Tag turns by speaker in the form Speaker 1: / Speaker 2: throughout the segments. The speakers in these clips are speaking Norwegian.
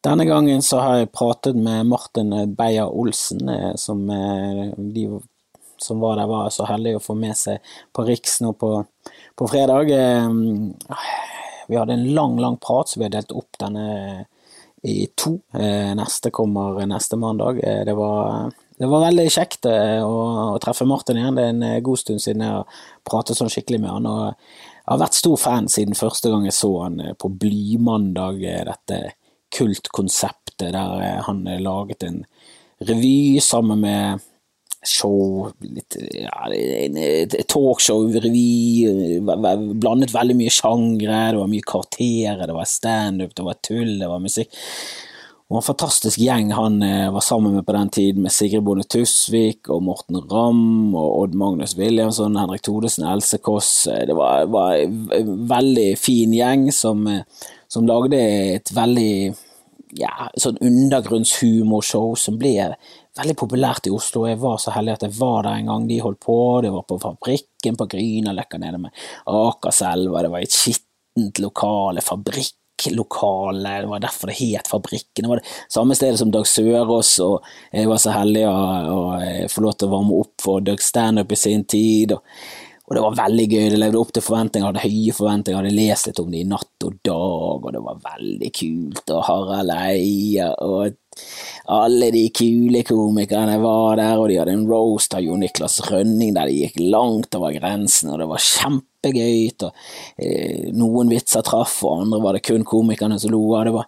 Speaker 1: Denne gangen så har jeg pratet med Martin Beyer-Olsen, eh, som eh, de som var der, var så heldige å få med seg på Riks nå på, på fredag. Eh, vi hadde en lang, lang prat, så vi har delt opp denne i to. Neste kommer neste mandag. Det var, det var veldig kjekt å, å, treffe Martin igjen. Det er en god stund siden jeg har pratet sånn skikkelig med han. og Jeg har vært stor fan siden første gang jeg så han på Blymandag, dette kultkonseptet der eh, han laget en revy sammen med show, litt, ja, talkshow, revy, blandet veldig mye sjangre, det var mye karakterer, det var standup, det var tull, det var musikk. Og en fantastisk gjeng han eh, var sammen med på den tiden, med Sigrid Bonde Tusvik og Morten Ramm og Odd Magnus Williamson, Henrik Thodesen, Else Kåss. Det var, var, en veldig fin gjeng som, som lagde et veldig ja, sånn undergrunnshumorshow som ble veldig populært i Oslo. Jeg var så heldig at jeg var der en gang de holdt på. Det var på Fabrikken på Grünerløkka nede med Akerselva. Det var et skittent lokale, fabrikklokale. Det var derfor det het Fabrikken. Det var det samme stedet som Dag Sørås, og jeg var så heldig å, få lov til å varme opp for Doug Standup i sin tid. og og det var veldig gøy, det levde opp til forventninger, hadde høye forventninger, hadde lest litt om det i Natt og Dag, og det var veldig kult, og Harald Eia, og alle de kule komikerne var der, og de hadde en roast av Jo Niklas Rønning der de gikk langt over grensen, og det var kjempegøy, og eh, noen vitser traff, og andre var det kun komikerne som lo av. det var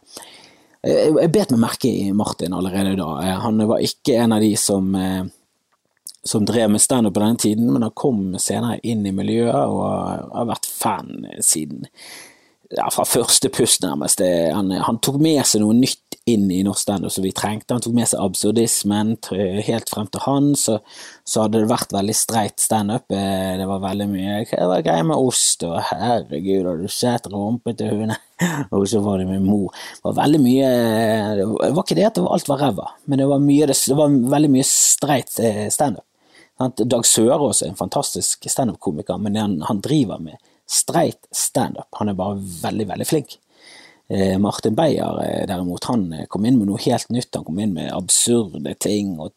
Speaker 1: jeg, Jeg bet meg merke i Martin allerede da. Eh, han var ikke en av de som eh, som drev med standup på den tiden, men han kom senere inn i miljøet og har vært fan siden ja, fra første pust, nærmest. Han, han, tok med seg noe nytt inn i norsk standup som vi trengte. Han tok med seg absurdismen. Helt frem til han så, så hadde det vært veldig streit standup. Eh, det var veldig mye Hva var greia med ost? Og herregud, har du sett rumpete hunder? Og så var det med mor. Det var veldig mye Det var ikke det at alt var ræva, men det var, mye, det var veldig mye streit eh, standup. Dag Sørås er en fantastisk standup-komiker, men han, han, driver med streit standup. Han er bare veldig, veldig flink. Eh, Martin Beyer eh, derimot, han eh, kom inn med noe helt nytt. Han kom inn med absurde ting, og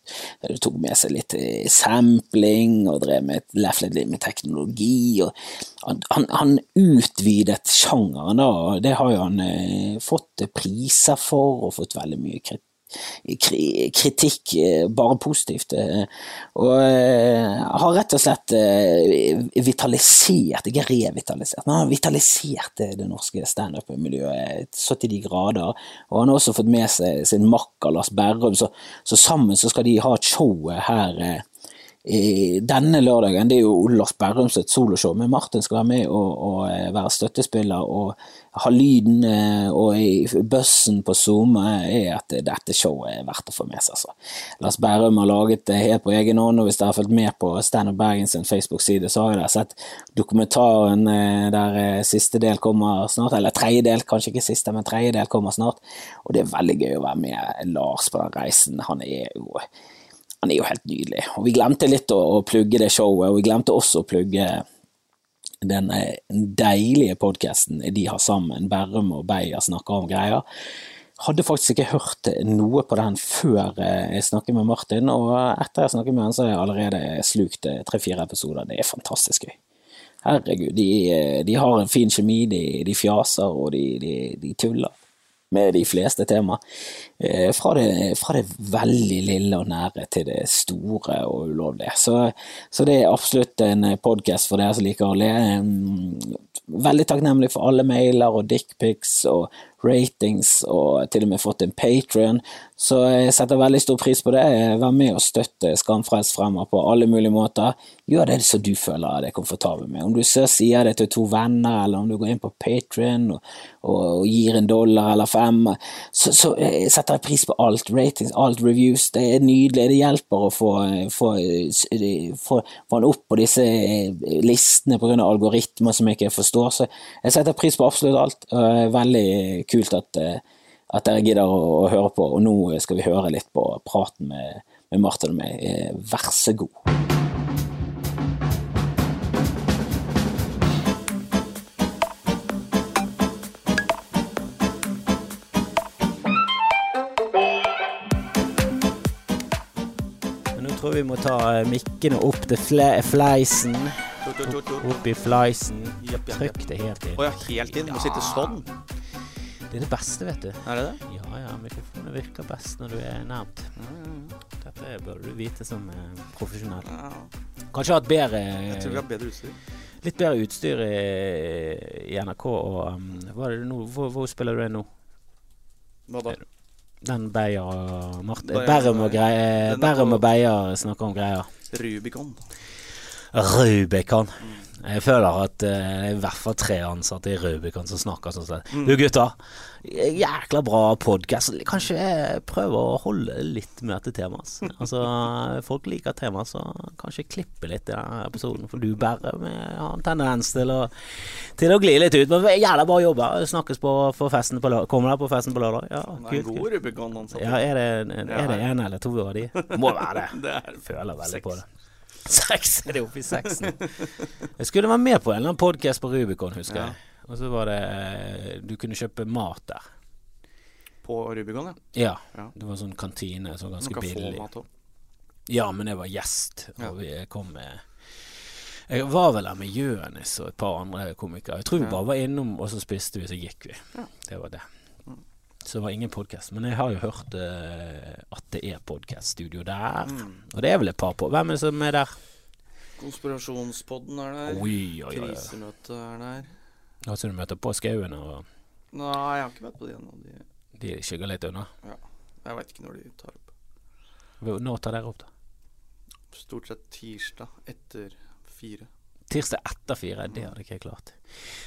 Speaker 1: tok med seg litt sampling, og drev med, leflet litt med teknologi. og han, han, han utvidet sjangeren, da, og det har jo han fått priser for, og fått veldig mye kritikk kritikk, eh, bare positivt. Eh, og eh, har rett og slett vitalisert, ikke revitalisert, men har vitalisert det norske standup-miljøet så til de grader. Og han har også fått med seg sin makker Lars Berrum, så, så sammen så skal de ha et show her denne lørdagen. Det er jo Lars Berrum sitt soloshow, men Martin skal være med og, og være støttespiller og ha lyden eh, og i bussen på Zoom er at dette showet er verdt å få med seg. Så. Lars Berrum har laget det helt på egen hånd, og hvis dere har fulgt med på Stand Up Bergen Facebook-side, så har dere sett dokumentaren eh, der eh, siste del kommer snart, eller tredje del, kanskje ikke siste, men tredje del kommer snart, og det er veldig gøy å være med Lars på den reisen. Han er jo han er jo helt nydelig. Og Vi glemte litt å, å plugge det showet, og vi glemte også å plugge den eh, deilige podkasten de har sammen, Berrum og Beyer snakker om greier. Hadde faktisk ikke hørt noe på den før eh, jeg snakket med Martin, og etter jeg snakket med han så har jeg allerede slukt eh, tre-fire episoder. Det er fantastisk gøy. Herregud, de, de har en fin kjemi, de, de fjaser og de, de tuller med de fleste tema. Eh, fra det, fra det, veldig lille og nære til det store og ulovlige. Så, så det er absolutt en podkast for dere som liker å le. Veldig takknemlig for alle mailer og dickpics og ratings, og til og med fått en patrion. Så jeg setter veldig stor pris på det. Vær med og støtte Skamfrelst fremover på alle mulige måter. Gjør det som du føler deg komfortabel med. Om du så sier det til to venner, eller om du går inn på Patrion og, og, og, gir en dollar eller fem, så, så setter jeg pris på alt. Ratings, alt reviews. Det er nydelig. Det hjelper å få, få, få, få opp på disse listene pga. algoritmer som jeg ikke forstår. Så jeg setter pris på absolutt alt. Veldig kult at, eh, at dere gidder å, å, høre på. Og nå skal vi høre litt på praten med, med Martin og meg. Eh, vær så god. vi må ta eh, mikkene opp til fleisen. Opp i fleisen. Trykk det helt inn.
Speaker 2: Å ja, helt inn? Må sitte sånn?
Speaker 1: Det er det beste, vet du.
Speaker 2: Er det det?
Speaker 1: Ja ja, mikrofonen virker best når du er nærmt. Dette bør du vite som eh, profesjonell.
Speaker 2: Ja.
Speaker 1: Kanskje hatt bedre
Speaker 2: Jeg tror vi har bedre utstyr.
Speaker 1: Litt bedre utstyr i, i NRK og um, nå? Hvor, hvor spiller du det nå?
Speaker 2: Hva da?
Speaker 1: Den Beyer
Speaker 2: Beyer-
Speaker 1: og
Speaker 2: er
Speaker 1: Beyer snakker om greier.
Speaker 2: Rubicon.
Speaker 1: Rubicon. Jeg føler at eh, det er i hvert fall tre ansatte i Rubicon som snakker sånn. sånn.
Speaker 2: Mm.
Speaker 1: Du gutter, jækla bra podkast. Kanskje jeg prøver å holde litt mer til temaet. Altså, folk liker temaet, så kanskje klippe litt i denne episoden. For du bærer med har en tendens til å, til å gli litt ut. Men jævla bra jobba. Snakkes på, for festen på lørdag. Kommer dere på festen på lørdag? Ja, kult.
Speaker 2: god Rubicon-ansatt.
Speaker 1: Ja, er det, er det en eller to av de? Må være det.
Speaker 2: Det er
Speaker 1: Føler veldig på det. Seks er det oppe i seksen. Jeg skulle være med på en eller annen podkast på Rubicon, husker
Speaker 2: Ja.
Speaker 1: jeg. Og så var det eh, Du kunne kjøpe mat der.
Speaker 2: På Rubicon, ja.
Speaker 1: Ja. Det var sånn kantine,
Speaker 2: sånn
Speaker 1: ganske
Speaker 2: kan få
Speaker 1: billig.
Speaker 2: mat også.
Speaker 1: Ja, men jeg var gjest, og vi kom med Jeg var vel der med Jønis og et par andre komikere. Jeg tror vi bare var innom, og så spiste vi, så gikk vi.
Speaker 2: Ja.
Speaker 1: Det var det. Så det var ingen podkast. Men jeg har jo hørt uh, at det er podkaststudio der.
Speaker 2: Mm.
Speaker 1: Og det er vel et par på. Hvem er det som er der?
Speaker 2: Konspirasjonspodden er der.
Speaker 1: Oi, oi, oi.
Speaker 2: Krisemøtet er der.
Speaker 1: Altså du møter på skauen, og
Speaker 2: Nei, jeg har ikke møtt på de ennå. De,
Speaker 1: de skygger litt unna.
Speaker 2: jeg veit ikke når de tar opp.
Speaker 1: Når tar dere opp, da?
Speaker 2: Stort sett tirsdag etter fire.
Speaker 1: Tirsdag etter fire? Det hadde ikke jeg klart.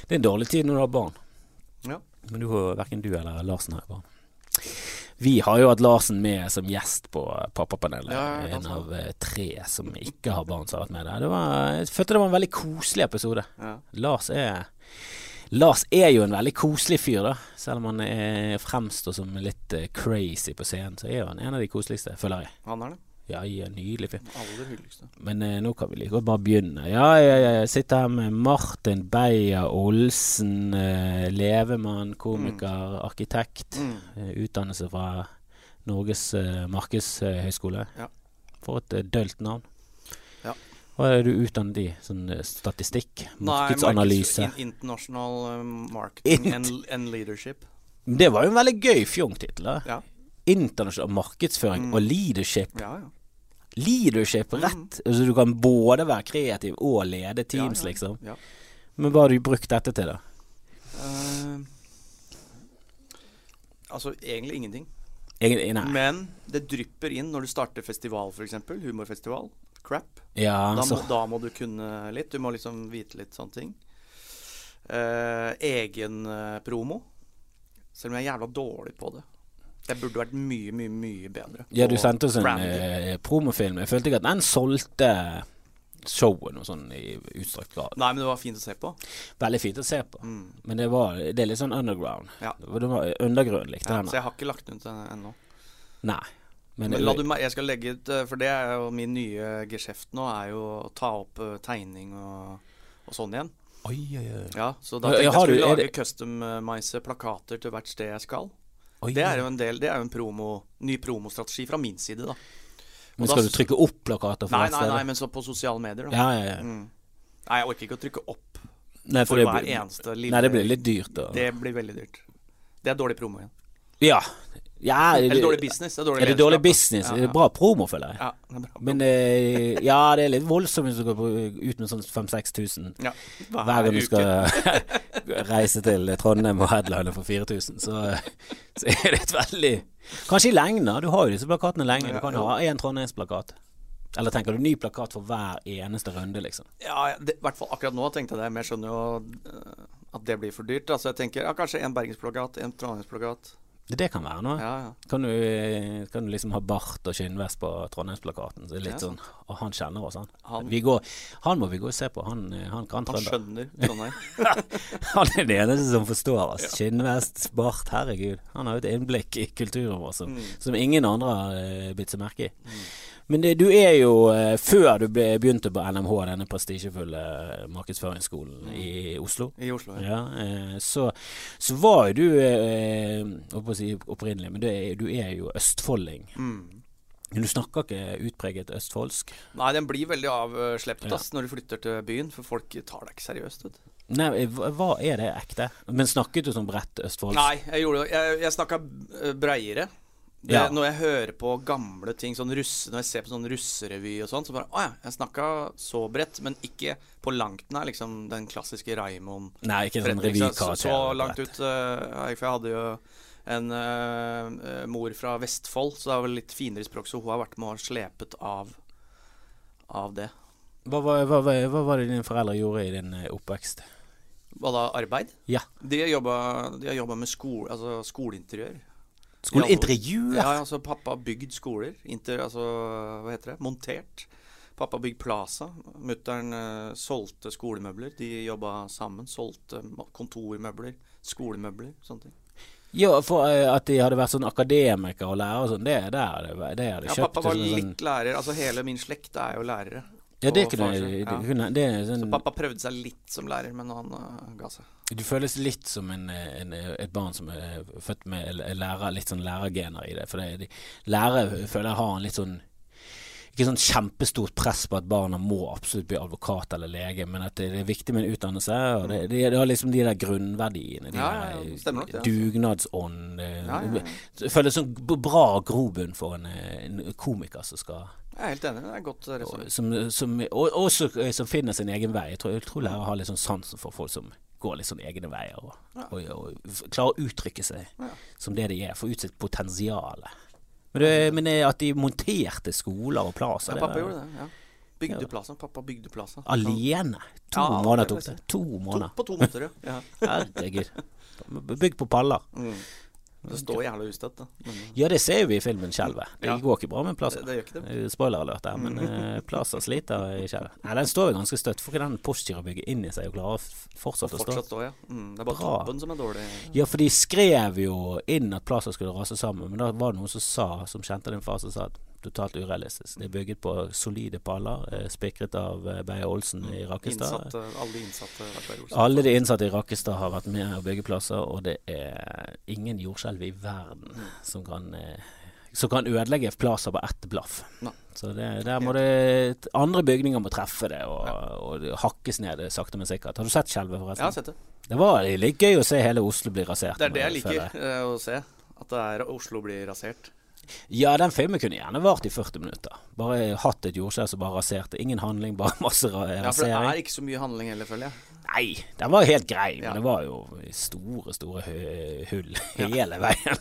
Speaker 1: Det er en dårlig tid når du har barn.
Speaker 2: Ja.
Speaker 1: Men du verken du eller Larsen har barn. Vi har jo hatt Larsen med som gjest på Pappapanelet.
Speaker 2: Ja,
Speaker 1: en av eh, tre som ikke har barn som har vært med der. Det var, jeg følte det var en veldig koselig episode.
Speaker 2: Ja.
Speaker 1: Lars er Lars er jo en veldig koselig fyr, da. Selv om han fremstår som litt eh, crazy på scenen, så er han en av de koseligste, føler jeg.
Speaker 2: Han er det.
Speaker 1: Ja, ja, nydelig film.
Speaker 2: Aller hyggeligste.
Speaker 1: Men eh, nå kan vi like godt bare begynne. Ja, ja, ja. Jeg sitter her med Martin Beyer Olsen. Eh, levemann, komiker, arkitekt.
Speaker 2: Mm.
Speaker 1: Eh, utdannelse fra Norges eh, markedshøgskole.
Speaker 2: Ja.
Speaker 1: For et eh, dølt navn.
Speaker 2: Ja.
Speaker 1: Hva er du utdannet i? Sånn statistikk? statistikk?
Speaker 2: Nei,
Speaker 1: Markedsanalyse?
Speaker 2: markeds- in- International um, marketing
Speaker 1: Int-
Speaker 2: and, and leadership.
Speaker 1: Det var jo en veldig gøy fjongtittel.
Speaker 2: Ja.
Speaker 1: Internasjonal markedsføring
Speaker 2: Mm.
Speaker 1: og leadership.
Speaker 2: Ja, ja.
Speaker 1: Leadership,
Speaker 2: Mm.
Speaker 1: rett. Altså Du kan både være kreativ og lede teams,
Speaker 2: ja, ja.
Speaker 1: liksom.
Speaker 2: Ja.
Speaker 1: Men hva har du brukt dette til, da?
Speaker 2: Uh, altså egentlig ingenting.
Speaker 1: Egentlig.
Speaker 2: Men det drypper inn når du starter festival, f.eks. Humorfestival. Crap.
Speaker 1: Ja,
Speaker 2: Da må, da må du kunne litt. Du må liksom vite litt sånne ting. Uh, egen eh, promo. Selv om jeg er jævla dårlig på det. Jeg burde vært mye, mye, mye bedre.
Speaker 1: Ja, du sendte oss en eh, promofilm. Jeg følte ikke at den solgte showet noe sånn i utstrakt grad.
Speaker 2: Nei, men det var fint å se på.
Speaker 1: Veldig fint å se på.
Speaker 2: Mm.
Speaker 1: Men det, var, det er litt sånn underground.
Speaker 2: Ja.
Speaker 1: Det var undergrunn, likte
Speaker 2: Ja,
Speaker 1: den.
Speaker 2: så jeg har ikke lagt den ut en- ennå.
Speaker 1: Nei. Men,
Speaker 2: Men la du meg, jeg skal legge ut eh, For det er jo min nye geskjeft nå, er jo å ta opp eh, tegning og, og sånn igjen.
Speaker 1: Oi, oi, oi.
Speaker 2: Ja, Så da tenkte jeg
Speaker 1: du-
Speaker 2: skulle lage
Speaker 1: det-
Speaker 2: customize plakater til hvert sted jeg skal.
Speaker 1: Oi,
Speaker 2: Det er jo en del, det er jo en promo, ny promostrategi fra min side, da.
Speaker 1: Men
Speaker 2: da
Speaker 1: skal du trykke opp plakater
Speaker 2: Nei, nei, nei, men så på sosiale medier, da.
Speaker 1: Ja, ja, ja.
Speaker 2: Mm. Nei, jeg orker ikke å trykke opp
Speaker 1: Nei,
Speaker 2: for
Speaker 1: for
Speaker 2: hver
Speaker 1: blir-
Speaker 2: eneste lille
Speaker 1: Nei, det blir litt dyrt, da.
Speaker 2: Det blir veldig dyrt. Det er dårlig promo igjen.
Speaker 1: Ja. Ja
Speaker 2: Eller dårlig business. Det er dårlig
Speaker 1: Er det dårlig
Speaker 2: lederskap,
Speaker 1: business?
Speaker 2: Ja, ja.
Speaker 1: bra promo, føler jeg?
Speaker 2: Ja, det er bra.
Speaker 1: Men eh, ja, det er litt voldsomt hvis du går ut med sånn 5000-6000
Speaker 2: ja.
Speaker 1: hver gang du skal reise til Trondheim og headline for 4000. Så, så er det et veldig Kanskje i lengden. Du har jo disse plakatene lenge. Du kan jo ha én Trondheimsplakat. Eller tenker du ny plakat for hver eneste runde, liksom?
Speaker 2: Ja, det, i hvert fall akkurat nå tenkte jeg det, men jeg skjønner jo eh, at det blir for dyrt. Altså jeg tenker ja, kanskje en bergensplakat, en trondheimsplakat.
Speaker 1: Det kan være noe.
Speaker 2: Ja, ja.
Speaker 1: Kan, du, kan du liksom ha bart og skinnvest på Trondheimsplakaten? Så litt
Speaker 2: Ja,
Speaker 1: sånn Og han kjenner oss, han.
Speaker 2: Han,
Speaker 1: Vi går, han må vi gå og se på. Han, han kan
Speaker 2: han skjønner Trondheim.
Speaker 1: Han er den eneste som forstår oss. Skinnvest, bart, herregud. Han har jo et innblikk i kulturen vår som,
Speaker 2: Mm.
Speaker 1: som ingen andre har eh, bitt seg merke i. Men det, du er jo, eh, før du begynte på NMH, denne prestisjefulle eh, markedsføringsskolen i Oslo,
Speaker 2: I Oslo. Ja.
Speaker 1: ja, eh, så, så var jo du eh, å si opprinnelig, men du er, du er jo østfolding.
Speaker 2: Mm.
Speaker 1: Men du snakker ikke utpreget østfoldsk?
Speaker 2: Nei, den blir veldig avslept
Speaker 1: Ja.
Speaker 2: ass, når du flytter til byen, for folk tar deg ikke seriøst. Vet.
Speaker 1: Nei, hva er det ekte? Men snakket du sånn bredt østfoldsk?
Speaker 2: Nei, jeg gjorde det. Jeg, jeg snakka breiere. Det,
Speaker 1: Ja.
Speaker 2: Når jeg hører på gamle ting, sånn russe, når jeg ser på sånn russerevy og sånn, så bare Å ja, jeg snakka så bredt, men ikke på langt nær liksom den klassiske Raymond.
Speaker 1: Nei, ikke sånn
Speaker 2: Fredrik, så, så langt ut Uh, For jeg hadde jo en uh, mor fra Vestfold, så det er vel litt finere språk, så hun har vært med og slepet av av det.
Speaker 1: Hva, var- hva, hva, hva var det dine foreldre gjorde i din oppvekst?
Speaker 2: Hva da, arbeid?
Speaker 1: Ja.
Speaker 2: De har jobba med skole, altså skoleinteriør.
Speaker 1: Skoleintervju?
Speaker 2: Ja, altså pappa bygd skoler. Inter, altså, hva heter det? Montert. Pappa bygde bygd Plaza. Mutter'n uh, solgte skolemøbler. De jobba sammen. Solgte kontormøbler, skolemøbler, sånne ting.
Speaker 1: Ja, for uh, at de hadde vært sånn akademiker og lærer og sånn, det, det, det, det hadde
Speaker 2: Ja,
Speaker 1: kjøpt.
Speaker 2: pappa var
Speaker 1: sånn-
Speaker 2: litt lærer. Altså hele min slekt er jo lærere.
Speaker 1: Ja, det kunne
Speaker 2: far, ja.
Speaker 1: kunne, det sånn,
Speaker 2: Så pappa prøvde seg litt som lærer, men han uh, ga seg.
Speaker 1: Du føles litt som en, en, et barn som er født med lærer, litt sånn lærergener i det. For det, de, lærere føler jeg har en litt sånn ikke sånn kjempestort press på at barna må absolutt bli advokat eller lege, men at det er viktig med en utdannelse. Og det, det, det har liksom de der grunnverdiene. De
Speaker 2: Ja, nok det, altså.
Speaker 1: Dugnadsånd. eh,
Speaker 2: Ja, ja, ja.
Speaker 1: Det føles som bra grobunn for en, en komiker som skal
Speaker 2: Jeg er helt enig. Det er godt eh, resonert.
Speaker 1: som, som, og også eh, som finner sin egen vei. Jeg tror, jeg tror lærere har litt sånn sansen for folk som går litt sånn egne veier og,
Speaker 2: Ja.
Speaker 1: og, og, og klarer å uttrykke seg
Speaker 2: Ja.
Speaker 1: som det de er. Få ut sitt potensial. Men, det, men det, at de monterte skoler og plasser
Speaker 2: Ja, pappa
Speaker 1: det,
Speaker 2: gjorde det. ja Bygde plassen. Pappa bygde plassen.
Speaker 1: Alene. To
Speaker 2: Ja,
Speaker 1: måneder tok det. To måneder.
Speaker 2: To, på to måneder, ja. ja.
Speaker 1: Herregud. Bygd på paller.
Speaker 2: Mm. Det står jævla ustøtt, da. Men,
Speaker 1: Ja, det ser vi i filmen Skjelvet. Det
Speaker 2: Ja.
Speaker 1: går ikke bra med
Speaker 2: det,
Speaker 1: plasser.
Speaker 2: det ikke det.
Speaker 1: Eh, Spoiler alert der, men uh, Plaza sliter i Skjelvet. Nei, den står jo ganske støtt. Får ikke den Postgirobygget inn i seg og klarer å og fortsette å stå?
Speaker 2: Ja. Mm, det er bare
Speaker 1: Bra.
Speaker 2: toppen som er dårlig.
Speaker 1: Ja, for de skrev jo inn at Plaza skulle rase sammen, men da var det noen som sa, som kjente din far, som sa at totalt urealistisk. Det er bygget på solide paller, eh, spikret av eh, Beyer Olsen i Rakkestad.
Speaker 2: Innsatte, alle de innsatte.
Speaker 1: Alle de innsatte i Rakkestad har vært med å bygge plasser, og det er ingen jordskjelv i verden som kan eh, som kan ødelegge plasser på ett blaff. Så det, der må det Andre bygninger må treffe det, og, og det hakkes ned sakte, men sikkert. Har du sett Skjelvet,
Speaker 2: Jeg har sett det.
Speaker 1: Det var litt gøy å se hele Oslo bli rasert.
Speaker 2: Det er det jeg liker å se. At det Oslo blir rasert.
Speaker 1: Ja, den filmen kunne gjerne vart i 40 minutter. Bare hatt et jordskjelv som bare raserte. Ingen handling, bare masse rasering.
Speaker 2: Ja, for det er ikke så mye handling heller, føler jeg.
Speaker 1: Nei, den var helt grei, men
Speaker 2: Ja.
Speaker 1: det var jo store, store hull hele veien.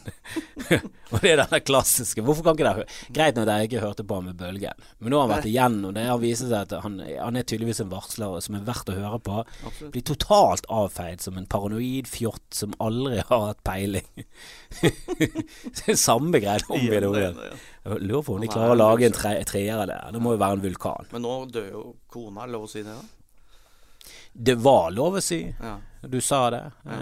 Speaker 1: og det er den klassiske Hvorfor kan ikke det Greit nok at jeg ikke hørte på ham med Bølgen, men nå har han vært igjennom det. har vist seg at han, han er tydeligvis en varsler som er verdt å høre på.
Speaker 2: Absolutt.
Speaker 1: Blir totalt avfeid som en paranoid fjott som aldri har hatt peiling. samme greia om igjen og igjen. Lurer på om de
Speaker 2: er
Speaker 1: klarer å lage en
Speaker 2: en
Speaker 1: tre, treer av det. Det må jo være en vulkan.
Speaker 2: Men nå dør jo kona, lov å si det? da?
Speaker 1: Det var lov å si.
Speaker 2: Ja.
Speaker 1: Du sa det. Ja.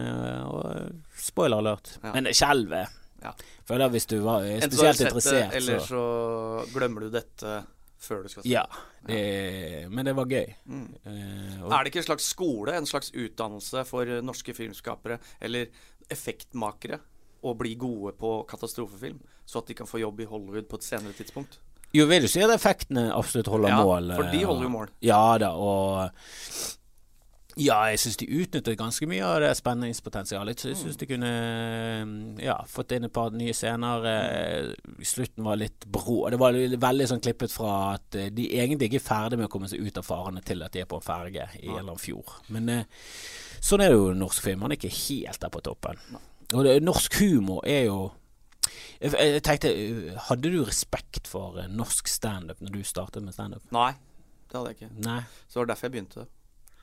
Speaker 1: og spoiler alert.
Speaker 2: Ja.
Speaker 1: Men skjelvet
Speaker 2: Ja.
Speaker 1: Føler hvis du var eh, spesielt
Speaker 2: du
Speaker 1: interessert,
Speaker 2: det, eller
Speaker 1: så
Speaker 2: så glemmer du dette før du skal se
Speaker 1: Ja. Det, men det var gøy.
Speaker 2: Mm.
Speaker 1: Eh,
Speaker 2: Er det ikke en slags skole, en slags utdannelse for norske filmskapere eller effektmakere å bli gode på katastrofefilm, så at de kan få jobb i Hollywood på et senere tidspunkt?
Speaker 1: jo, vil du si at effektene absolutt holder
Speaker 2: Ja,
Speaker 1: mål?
Speaker 2: for de
Speaker 1: eh,
Speaker 2: holder jo mål.
Speaker 1: Ja da, og ja, jeg syns de utnyttet ganske mye av det spenningspotensialet. Jeg syns de kunne eh, ja, fått inn et par nye scener. eh, Slutten var litt brå. Det var veldig sånn klippet fra at eh, de egentlig ikke er ferdig med å komme seg ut av farene til at de er på en ferge i en eller annen fjord. Men eh, sånn er det jo norsk film. Man er ikke helt der på toppen. Og det, norsk humor er jo jeg, tenkte, Hadde du respekt for norsk standup når du startet med standup?
Speaker 2: Nei, det hadde jeg ikke.
Speaker 1: Nei.
Speaker 2: Så det var derfor jeg begynte.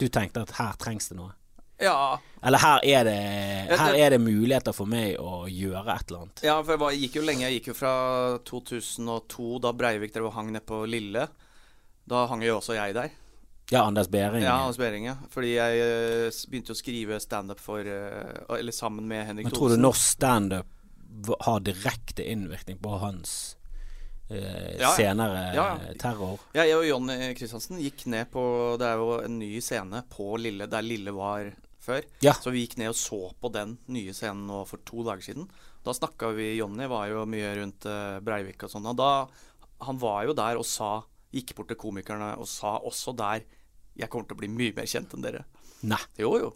Speaker 1: Du tenkte at her trengs det noe?
Speaker 2: Ja,
Speaker 1: Eller her er det, her er det muligheter for meg å gjøre et eller annet?
Speaker 2: ja for jeg var, gikk jo lenge. Jeg gikk jo fra 2002, da Breivik drev og hang nede på Lille. Da hang jo også jeg der.
Speaker 1: Ja, Anders Behring.
Speaker 2: Ja, Anders Behring, ja. Fordi jeg eh, begynte å skrive standup for eh, Eller sammen med Henrik
Speaker 1: Men tror du norsk standup har direkte innvirkning på hans eh,
Speaker 2: Ja, ja.
Speaker 1: senere
Speaker 2: Ja, ja.
Speaker 1: eh, terror?
Speaker 2: Ja, jeg og Jonny Kristiansen gikk ned på Det er jo en ny scene på Lille, der Lille var før. Så vi gikk ned og så på den nye scenen nå for to dager siden. Da snakka vi Jonny var jo mye rundt eh, Breivik og sånn, og da han var jo der og sa Gikk bort til komikerne og sa også der Jeg kommer til å bli mye mer kjent enn dere.
Speaker 1: Nei.
Speaker 2: Jo, jo.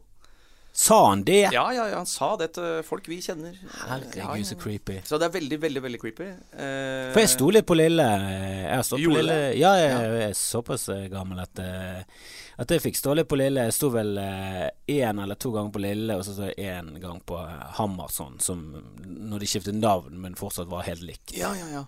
Speaker 1: Sa han det?
Speaker 2: Ja, ja, ja, han sa det til folk vi kjenner.
Speaker 1: Herregud,
Speaker 2: Ja, ja,
Speaker 1: så creepy.
Speaker 2: Så det er veldig, veldig veldig creepy. Eh,
Speaker 1: For jeg sto litt på Lille. Jeg har stått på Lille. Ja, jeg, jeg er såpass eh, gammel at, eh, at jeg fikk stå litt på Lille. Jeg sto vel én eller to ganger på Lille, og så sto jeg én gang på Hammarsson Hammerson, som når de skiftet navn, men fortsatt var helt likt.
Speaker 2: Ja, ja, ja.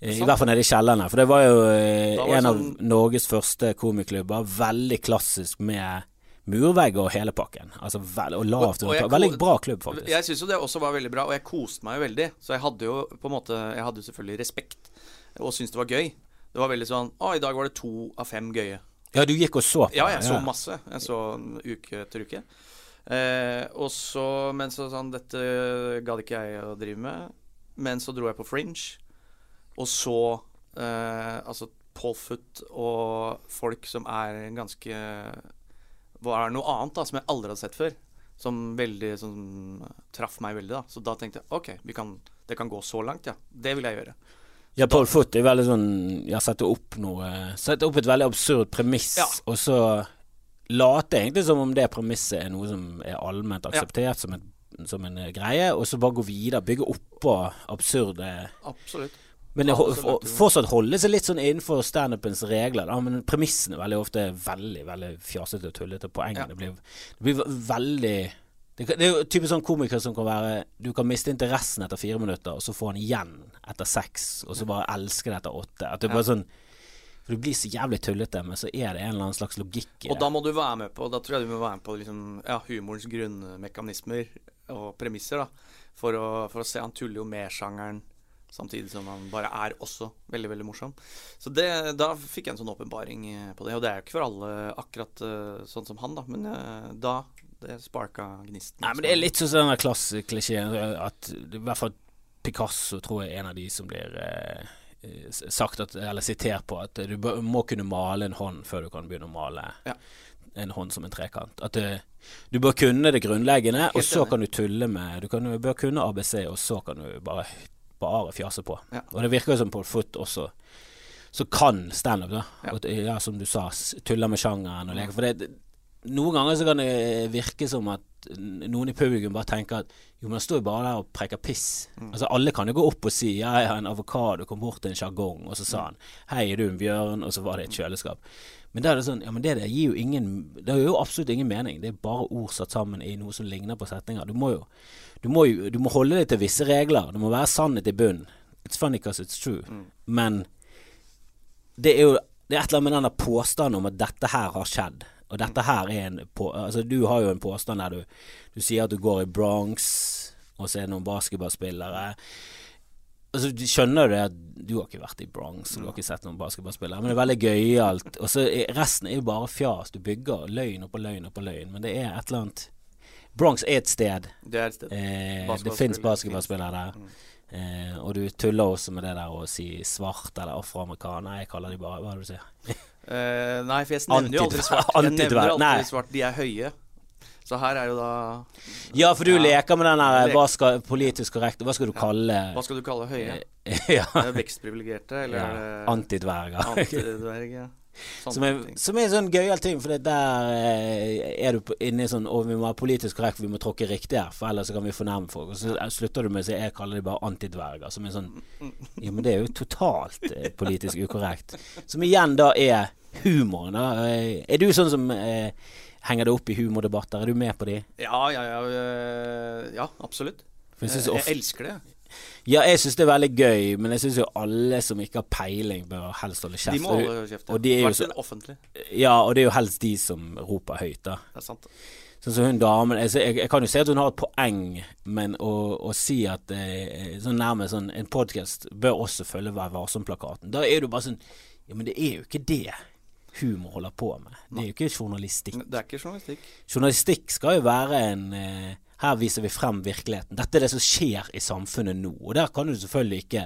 Speaker 1: Eh, I hvert fall nede i kjellerne. For det var jo eh,
Speaker 2: var en
Speaker 1: en av
Speaker 2: sånn-
Speaker 1: Norges første komiklubber. Veldig klassisk med murvegg og hele pakken. Altså og lavt
Speaker 2: Og- og.
Speaker 1: Veldig bra klubb, faktisk.
Speaker 2: Jeg syns jo det også var veldig bra, og jeg koste meg jo veldig. Så jeg hadde jo på en måte Jeg hadde jo selvfølgelig respekt og syntes det var gøy. Det var veldig sånn Å, i dag var det to av fem gøye.
Speaker 1: Ja, du gikk og så på
Speaker 2: Ja, jeg så masse. Jeg så uke etter uke. Eh, og så Men så sånn Dette gadd ikke jeg å drive med. Men så dro jeg på Fringe, og så eh, Altså Paul Foot og folk som er ganske Var noe annet da som jeg aldri hadde sett før. Som veldig Som traff meg veldig, da. Så da tenkte jeg OK, vi kan, det kan gå så langt, ja. Det vil jeg gjøre.
Speaker 1: Ja, Paul Foot er veldig sånn Jeg setter opp noe Setter opp et veldig absurd premiss,
Speaker 2: Ja.
Speaker 1: og så late egentlig som om det premisset er noe som er allment akseptert som, et, som en greie, og så bare gå videre. Bygge oppå absurde
Speaker 2: Absolutt.
Speaker 1: Men det,
Speaker 2: Ja,
Speaker 1: fortsatt holde seg litt sånn innenfor standupens regler. Da, men premissene veldig ofte er veldig veldig fjasete og tullete. Poengene
Speaker 2: Ja.
Speaker 1: blir, det blir veldig det, det er jo typisk sånn komiker som kan være Du kan miste interessen etter fire minutter, og så få den igjen etter seks, og så bare elske det etter åtte. At det bare sånn For du blir så jævlig tullete, men så er det en eller annen slags logikk i
Speaker 2: Og da må du være med på Da tror jeg du må være med på liksom, ja, humorens grunnmekanismer og premisser. da For å, for å se Han tuller jo med sjangeren samtidig som han bare er også veldig veldig morsom. Så det, da fikk jeg en sånn åpenbaring eh, på det. Og det er jo ikke for alle akkurat eh, sånn som han, da. Men eh, da det sparka gnisten.
Speaker 1: Nei, men det er litt sånn den klasseklisjeen at i hvert fall Picasso tror jeg er en av de som blir eh, sagt at, eller sitert på at du må kunne male en hånd før du kan begynne å male
Speaker 2: Ja.
Speaker 1: en hånd som en trekant. At du, du bør kunne det grunnleggende, og så
Speaker 2: enig.
Speaker 1: kan du tulle med Du, kan, du bør kunne ABC, og så kan du bare, bare fjase på.
Speaker 2: Ja.
Speaker 1: Og det virker jo som Paul Foot også så kan standup, da.
Speaker 2: Ja.
Speaker 1: Og, ja, som du sa, tuller med sjangeren og leker. For det, noen ganger så kan det virke som at noen i publikum bare tenker at jo, men han står jo bare der og preker piss.
Speaker 2: Mm.
Speaker 1: Altså Alle kan jo gå opp og si ja, jeg har en avokado, kom bort til en sjargong, og så sa han hei, er du en bjørn, og så var det et kjøleskap. Men da er det sånn, ja, men det, der gir jo ingen Det har jo absolutt ingen mening. Det er bare ord satt sammen i noe som ligner på setninger. Du må jo Du må, jo, du må holde deg til visse regler. Det må være sannhet i bunn. It's funny because it's true. Men det er jo det er et eller annet med den der påstanden om at dette her har skjedd. Og dette her er en på, Altså, du har jo en påstand der du, du sier at du går i Bronx, og så er det noen basketballspillere. Altså, du skjønner det at du har ikke vært i Bronx, du har ikke sett noen basketballspillere, men det er veldig gøyalt. Og så resten er jo bare fjas. Du bygger løgn oppå løgn oppå løgn, men det er et eller annet Bronx er et sted.
Speaker 2: Det er et sted.
Speaker 1: Eh, det fins basketballspillere der. Eh, og du tuller også med det der å si svart eller afroamerikaner. Jeg kaller de bare Hva er det du sier?
Speaker 2: Eh, nei, for jeg nevner jo aldri svart. Jeg nevner aldri svart. De er høye. Så her er jo da
Speaker 1: Ja, for du
Speaker 2: Ja.
Speaker 1: leker med den der Hva skal politisk korrekt Hva skal du kalle
Speaker 2: Hva skal du kalle høye?
Speaker 1: Ja.
Speaker 2: Det Vekstprivilegerte, eller
Speaker 1: ja.
Speaker 2: Antidverger.
Speaker 1: Antidverger.
Speaker 2: Antidverg?
Speaker 1: Som er, som er en sånn gøyal ting, for det der eh, er du inne i sånn Og vi må være politisk korrekt, vi må tråkke riktig her, for ellers så kan vi fornærme folk. Og så slutter du med å si jeg kaller de bare antidverger, som er sånn Ja, men det er jo totalt eh, politisk ukorrekt. Som igjen da er humoren, da. Eh, Er du sånn som eh, henger det opp i humordebatter? Er du med på de?
Speaker 2: Ja, ja, ja. Ja, absolutt.
Speaker 1: Jeg
Speaker 2: jeg elsker det.
Speaker 1: Ja, jeg syns det er veldig gøy, men jeg syns jo alle som ikke har peiling, bør helst holde kjeft.
Speaker 2: De må holde kjeft.
Speaker 1: og de er jo så- Ja, og det er jo helst de som roper høyt, da.
Speaker 2: Det er sant.
Speaker 1: Sånn som hun damen jeg, jeg, jeg kan jo si at hun har et poeng, men å, å si at eh, sånn nærmest sånn En podkast bør også følge Vær varsom-plakaten. Da er du bare sånn Ja, men det er jo ikke det humor holder på med. Det er jo ikke journalistikk.
Speaker 2: Det er ikke journalistikk.
Speaker 1: Journalistikk skal jo være en eh, Her viser vi frem virkeligheten. Dette er det som skjer i samfunnet nå. Og der kan du selvfølgelig ikke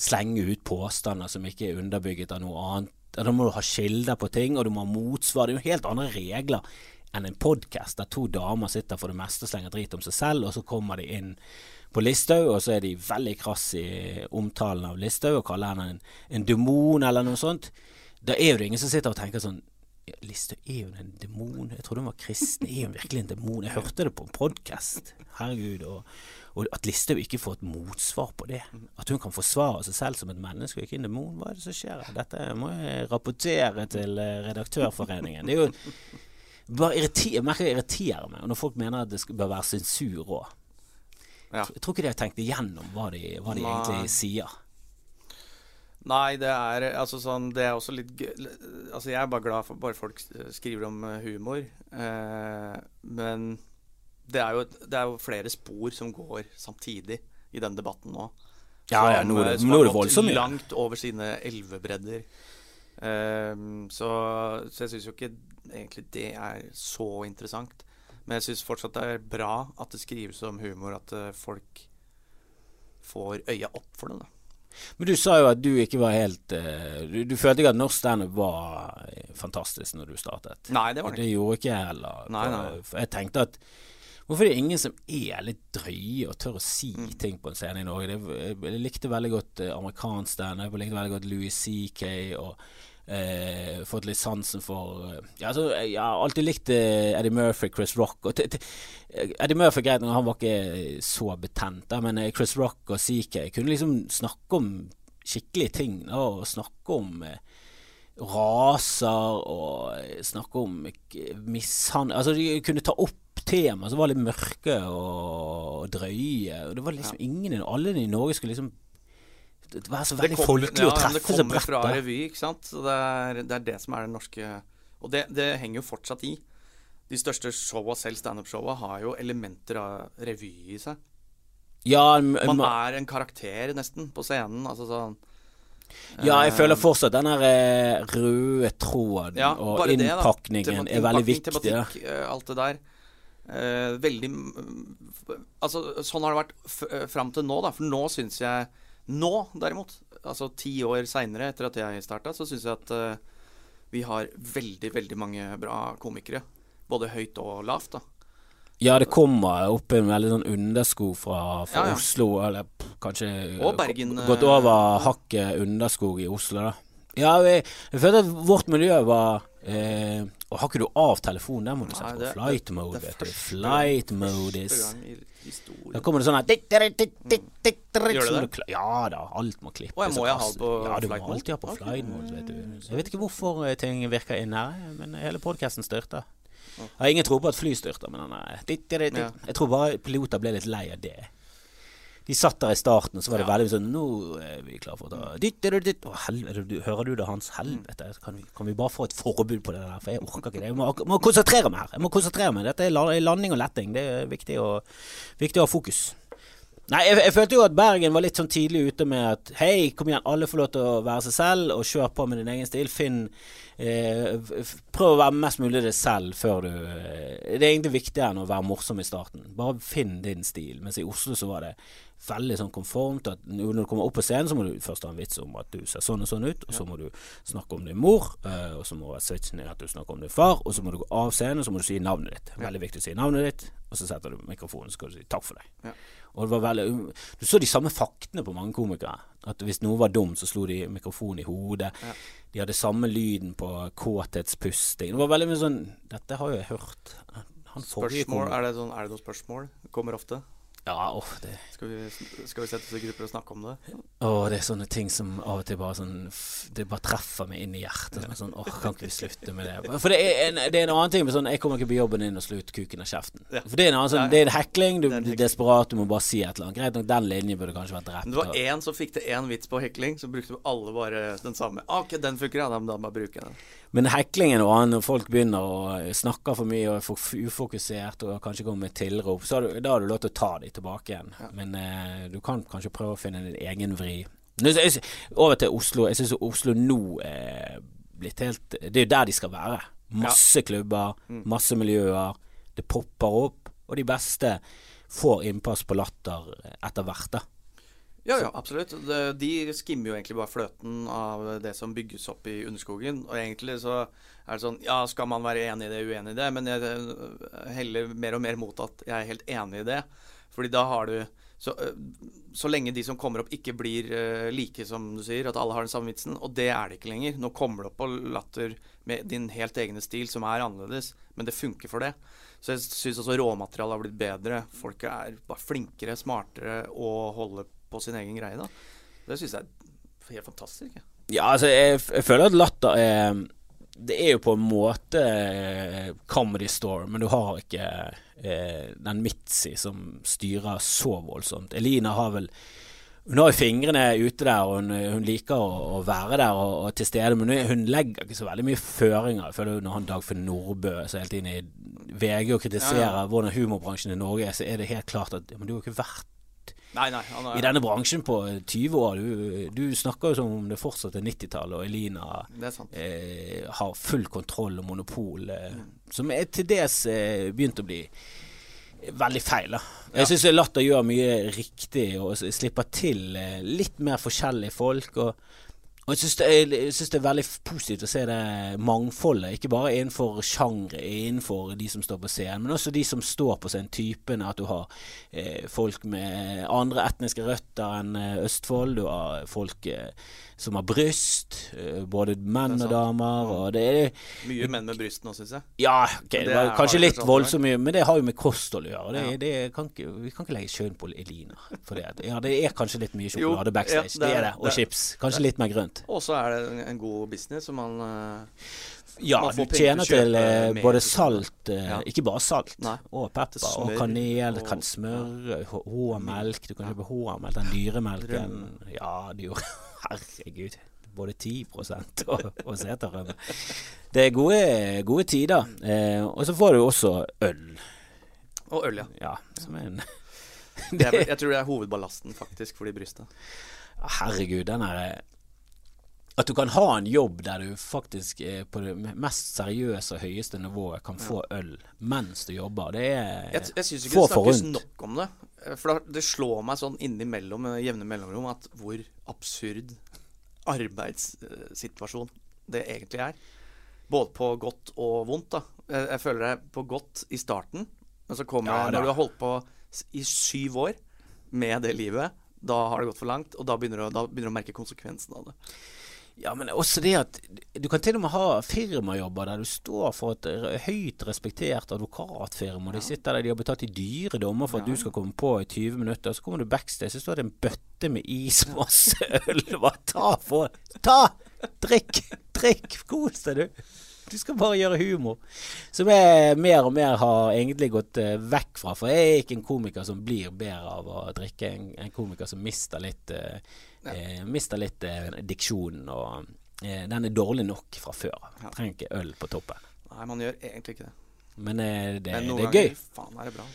Speaker 1: slenge ut påstander som ikke er underbygget av noe annet. Da må du ha kilder på ting, og du må ha motsvar. Det er jo helt andre regler enn en podkast der to damer sitter for det meste og slenger drit om seg selv, og så kommer de inn på Listhaug, og så er de veldig krass i omtalen av Listhaug og kaller henne en, en demon eller noe sånt. Da er det ingen som sitter og tenker sånn Listhaug er jo en demon. Jeg trodde hun var kristen. Er hun virkelig en demon? Jeg hørte det på en podkast. Herregud. Og, og at Listhaug ikke får et motsvar på det. At hun kan forsvare seg selv som et menneske og ikke en demon. Hva er det som skjer her? Dette må jeg rapportere til eh, Redaktørforeningen. Det er jo bare irriter, jeg merker det irriterer meg når folk mener at det bør være sensur òg.
Speaker 2: Ja.
Speaker 1: Jeg tror ikke de har tenkt igjennom hva de, hva de egentlig sier.
Speaker 2: Nei, det er altså sånn Det er også litt gøy Altså, jeg er bare glad for bare folk skriver om eh, humor. Eh, men det er, jo, det er jo flere spor som går samtidig i den debatten nå.
Speaker 1: Ja, ja, nå er det- nå er det voldsomt.
Speaker 2: Langt over sine elvebredder. Eh, så, så jeg syns jo ikke egentlig det er så interessant. Men jeg syns fortsatt det er bra at det skrives om humor, at eh, folk får øya opp for det. da.
Speaker 1: Men du sa jo at du ikke var helt eh, Du, du følte ikke at norsk standup var eh, fantastisk når du startet?
Speaker 2: Nei, det var det ikke.
Speaker 1: Det gjorde ikke jeg heller.
Speaker 2: Nei, nei.
Speaker 1: Jeg tenkte at Hvorfor er det ingen som er litt drøye og tør å si
Speaker 2: Mm.
Speaker 1: ting på en scene i Norge? Det, jeg likte veldig godt eh, amerikansk standup, jeg likte veldig godt Louis CK og eh, fått litt sansen for eh, ja, altså, Jeg har alltid likt eh, Eddie Murphy, Chris Rock og t Eddie Murphy greit han var ikke så betent, da, men eh, Chris Rock og CK kunne liksom snakke om skikkelige ting. Da, og snakke om eh, raser og eh, snakke om mishandling Altså, de kunne ta opp tema som var litt mørke og drøye. Og det var liksom ingen Alle i Norge skulle liksom være så veldig
Speaker 2: kommer-
Speaker 1: folkelige og
Speaker 2: ja, men
Speaker 1: treffe
Speaker 2: Det kommer fra revy, ikke sant. Så det er, det er det som er det norske Og det, det henger jo fortsatt i. De største showa, selv standup-showa, har jo elementer av revy i seg.
Speaker 1: Ja,
Speaker 2: Man er en karakter nesten på scenen. Altså sånn
Speaker 1: ja, jeg
Speaker 2: eh,
Speaker 1: føler fortsatt den der eh, røde tråden
Speaker 2: ja,
Speaker 1: og innpakningen
Speaker 2: det,
Speaker 1: er veldig viktig.
Speaker 2: Tematikk, eh, alt det der. Veldig Altså, sånn har det vært fram til nå, da. For nå syns jeg Nå, derimot, altså ti år seinere etter at jeg starta, så syns jeg at uh, vi har veldig, veldig mange bra komikere. Både høyt og lavt, da.
Speaker 1: Ja, det kommer opp en veldig sånn underskog fra, fra
Speaker 2: Ja, ja.
Speaker 1: Oslo, eller kanskje
Speaker 2: Og Bergen,
Speaker 1: gått
Speaker 2: eh,
Speaker 1: over hakket underskog i Oslo, da. Ja, jeg, jeg følte at vårt miljø var eh, Og har ikke du av telefonen? Der må du sette på flight mode,
Speaker 2: det det
Speaker 1: Flight mode is. Da kommer det sånn her Ja da, alt må klippes.
Speaker 2: Og jeg må jeg ha på
Speaker 1: Ja, du må alltid ha på flight mode, vet du. Jeg vet ikke hvorfor eh, ting virker inn her, men hele podkasten styrter. Jeg har ingen tro på at fly styrter, men den er. Jeg tror bare piloter ble litt lei av det. De satt der i starten, og så var det
Speaker 2: Ja.
Speaker 1: veldig sånn Nå er vi klare for å ta ditt, ditt, ditt. Å, helvete, du, hører du det, Hans? Helvete. Kan vi, kan vi bare få et forbud på det der? For jeg orker ikke det. Jeg må, må konsentrere meg her. Jeg må konsentrere meg. Dette er landing og letting. Det er viktig å, viktig å ha fokus. Nei, jeg, jeg følte jo at Bergen var litt sånn tidlig ute med at hei, kom igjen, alle får lov til å være seg selv, og kjør på med din egen stil. Finn eh, Prøv å være mest mulig deg selv før du eh, Det er egentlig viktigere enn å være morsom i starten. Bare finn din stil. Mens i Oslo så var det veldig sånn konformt at når du kommer opp på scenen, så må du først ha en vits om at du ser sånn og sånn ut, og så må du snakke om din mor, eh, og så må switchen at du snakker om din far, og så må du gå av scenen, og så må du si navnet ditt. Veldig viktig å si navnet ditt, og så setter du mikrofonen, så skal du si takk for deg.
Speaker 2: Ja.
Speaker 1: Og det var veldig Du så de samme faktene på mange komikere. At hvis noe var dumt, så slo de mikrofonen i hodet.
Speaker 2: Ja.
Speaker 1: De hadde samme lyden på kåthetspusting. Det var veldig mye sånn Dette har jeg hørt. Han
Speaker 2: Spørsmål, er det, sånn, er det noen spørsmål? Kommer ofte.
Speaker 1: Ja, oh, det,
Speaker 2: Skal vi, skal vi sette oss i grupper og snakke om det?
Speaker 1: åh, det er sånne ting som av og til bare sånn Det bare treffer meg inn i hjertet. Er sånn, åh, kan ikke vi slutte med det? For det er en, det er en annen ting med sånn Jeg kommer ikke på jobben din og slår ut kuken av kjeften.
Speaker 2: Ja.
Speaker 1: For det er en annen sånn
Speaker 2: Ja, ja.
Speaker 1: Det er en hekling. Du,
Speaker 2: Det er
Speaker 1: er
Speaker 2: hekling.
Speaker 1: desperat, du må bare si et eller annet. Greit nok, den linjen burde kanskje vært drept.
Speaker 2: Men det var én som fikk til én vits på hekling, så brukte alle bare den samme. Ah, ok, den funker, ja. Da må jeg bruke den.
Speaker 1: Men hekling er noe annet når folk begynner å snakke for mye og er ufokusert og kanskje kommer med tilrop. Så har du, da har du lov til å ta dem tilbake igjen. Men eh, du kan kanskje prøve å finne din egen vri. Jeg, over til Oslo. Jeg syns Oslo nå er blitt helt Det er jo der de skal være. Masse klubber, masse miljøer. Det popper opp, og de beste får innpass på latter etter hvert, da.
Speaker 2: Ja, ja, absolutt. De skimmer jo egentlig bare fløten av det som bygges opp i underskogen. Og egentlig så er det sånn Ja, skal man være enig i det, uenig i det? Men jeg eh, heller mer og mer mot at jeg er helt enig i det. Fordi da har du Så, øh, så lenge de som kommer opp, ikke blir øh, like, som du sier, at alle har den samme vitsen. Og det er det ikke lenger. Nå kommer du opp på latter med din helt egne stil, som er annerledes, men det funker for det. Så jeg syns også råmaterialet har blitt bedre. Folk er bare flinkere, smartere og holder på sin egen greie, da. Det syns jeg er helt fantastisk. Ja,
Speaker 1: ja altså, jeg, jeg føler at latter er det er jo på en måte eh, Comedy Store, men du har ikke eh, den Mitzi som styrer så voldsomt. Elina har vel hun har jo fingrene ute der, og hun, hun liker å, å, være der og, og, til stede. Men hun legger ikke så veldig mye føringer. Jeg føler Når han Dagfinn Nordbø så helt inn i VG og kritiserer ja, ja. hvordan humorbransjen i Norge er, så er det helt klart at men du har ikke vært
Speaker 2: Nei, nei,
Speaker 1: er, I denne bransjen på 20 år. Du, du snakker jo som om det fortsatt er 90-tallet, og Elina eh, har full kontroll og monopol, eh, mm. som er til dels eh, begynt å bli veldig feil. da Jeg ja. syns Latter gjør mye riktig og slipper til eh, litt mer forskjellige folk. Og og jeg syns det, det, er veldig positivt å se det mangfoldet, ikke bare innenfor sjangre, innenfor de som står på scenen, men også de som står på scenen, typene. At du har eh, folk med andre etniske røtter enn eh, Østfold. Du har folk eh, som har bryst, eh, både menn og damer. Og det er
Speaker 2: Mye menn med bryst nå, syns jeg.
Speaker 1: Ja, okay, det var kanskje litt voldsomt mye, men det har jo med kosthold å gjøre. Det, ja. det kan ikke, vi kan ikke legge skjønn på Elina for det. Ja, det er kanskje litt mye sjokolade backstage. Ja, det, er det. Og det, chips. Kanskje litt mer grønt.
Speaker 2: Og så er det en god business, som man uh,
Speaker 1: ja, du tjener til uh, både salt, uh, ja. ikke bare salt, Nei. og pepper og kanel, og, kan smør, H-melk. Du kan kjøpe H-melk, den dyremelken. Ja, det gjorde Herregud. Både 10 og, og seterrømme. Det er gode, gode tider. Eh, og så får du også øl.
Speaker 2: Og øl, ja.
Speaker 1: ja som er en
Speaker 2: det er, jeg tror det er hovedballasten faktisk for de brysta.
Speaker 1: Herregud, den er At du kan ha en jobb der du faktisk på det mest seriøse og høyeste nivået kan få øl mens du jobber, det er
Speaker 2: Jeg, jeg syns ikke det snakkes nok om det. For det slår meg sånn innimellom med jevne mellomrom at hvor absurd arbeidssituasjon det egentlig er. Både på godt og vondt. da. Jeg, jeg føler det på godt i starten, men så kommer ja, det når du har holdt på i syv år med det livet. Da har det gått for langt, og da begynner du, da begynner du å merke konsekvensen av det.
Speaker 1: Ja, men også det at du kan til og med ha firmajobber der du står for et høyt respektert advokatfirma. De sitter der, de har betalt i dyre dommer for at du skal komme på i 20 minutter. Så kommer du backstage, så står det en bøtte med is, masse øl. Bare ta for Ta! Drikk! Drikk! Kos deg, du. Du skal bare gjøre humor. Som jeg mer og mer har egentlig gått uh, vekk fra. For jeg er ikke en komiker som blir bedre av å drikke. En, en komiker som mister litt uh, ja. eh, Mister litt eh, diksjonen, og eh, den er dårlig nok fra før. Ja. Trenger ikke øl på toppen.
Speaker 2: Nei, man gjør egentlig ikke det.
Speaker 1: Men eh, det,
Speaker 2: Men
Speaker 1: det er gøy.
Speaker 2: Faen, er det bra.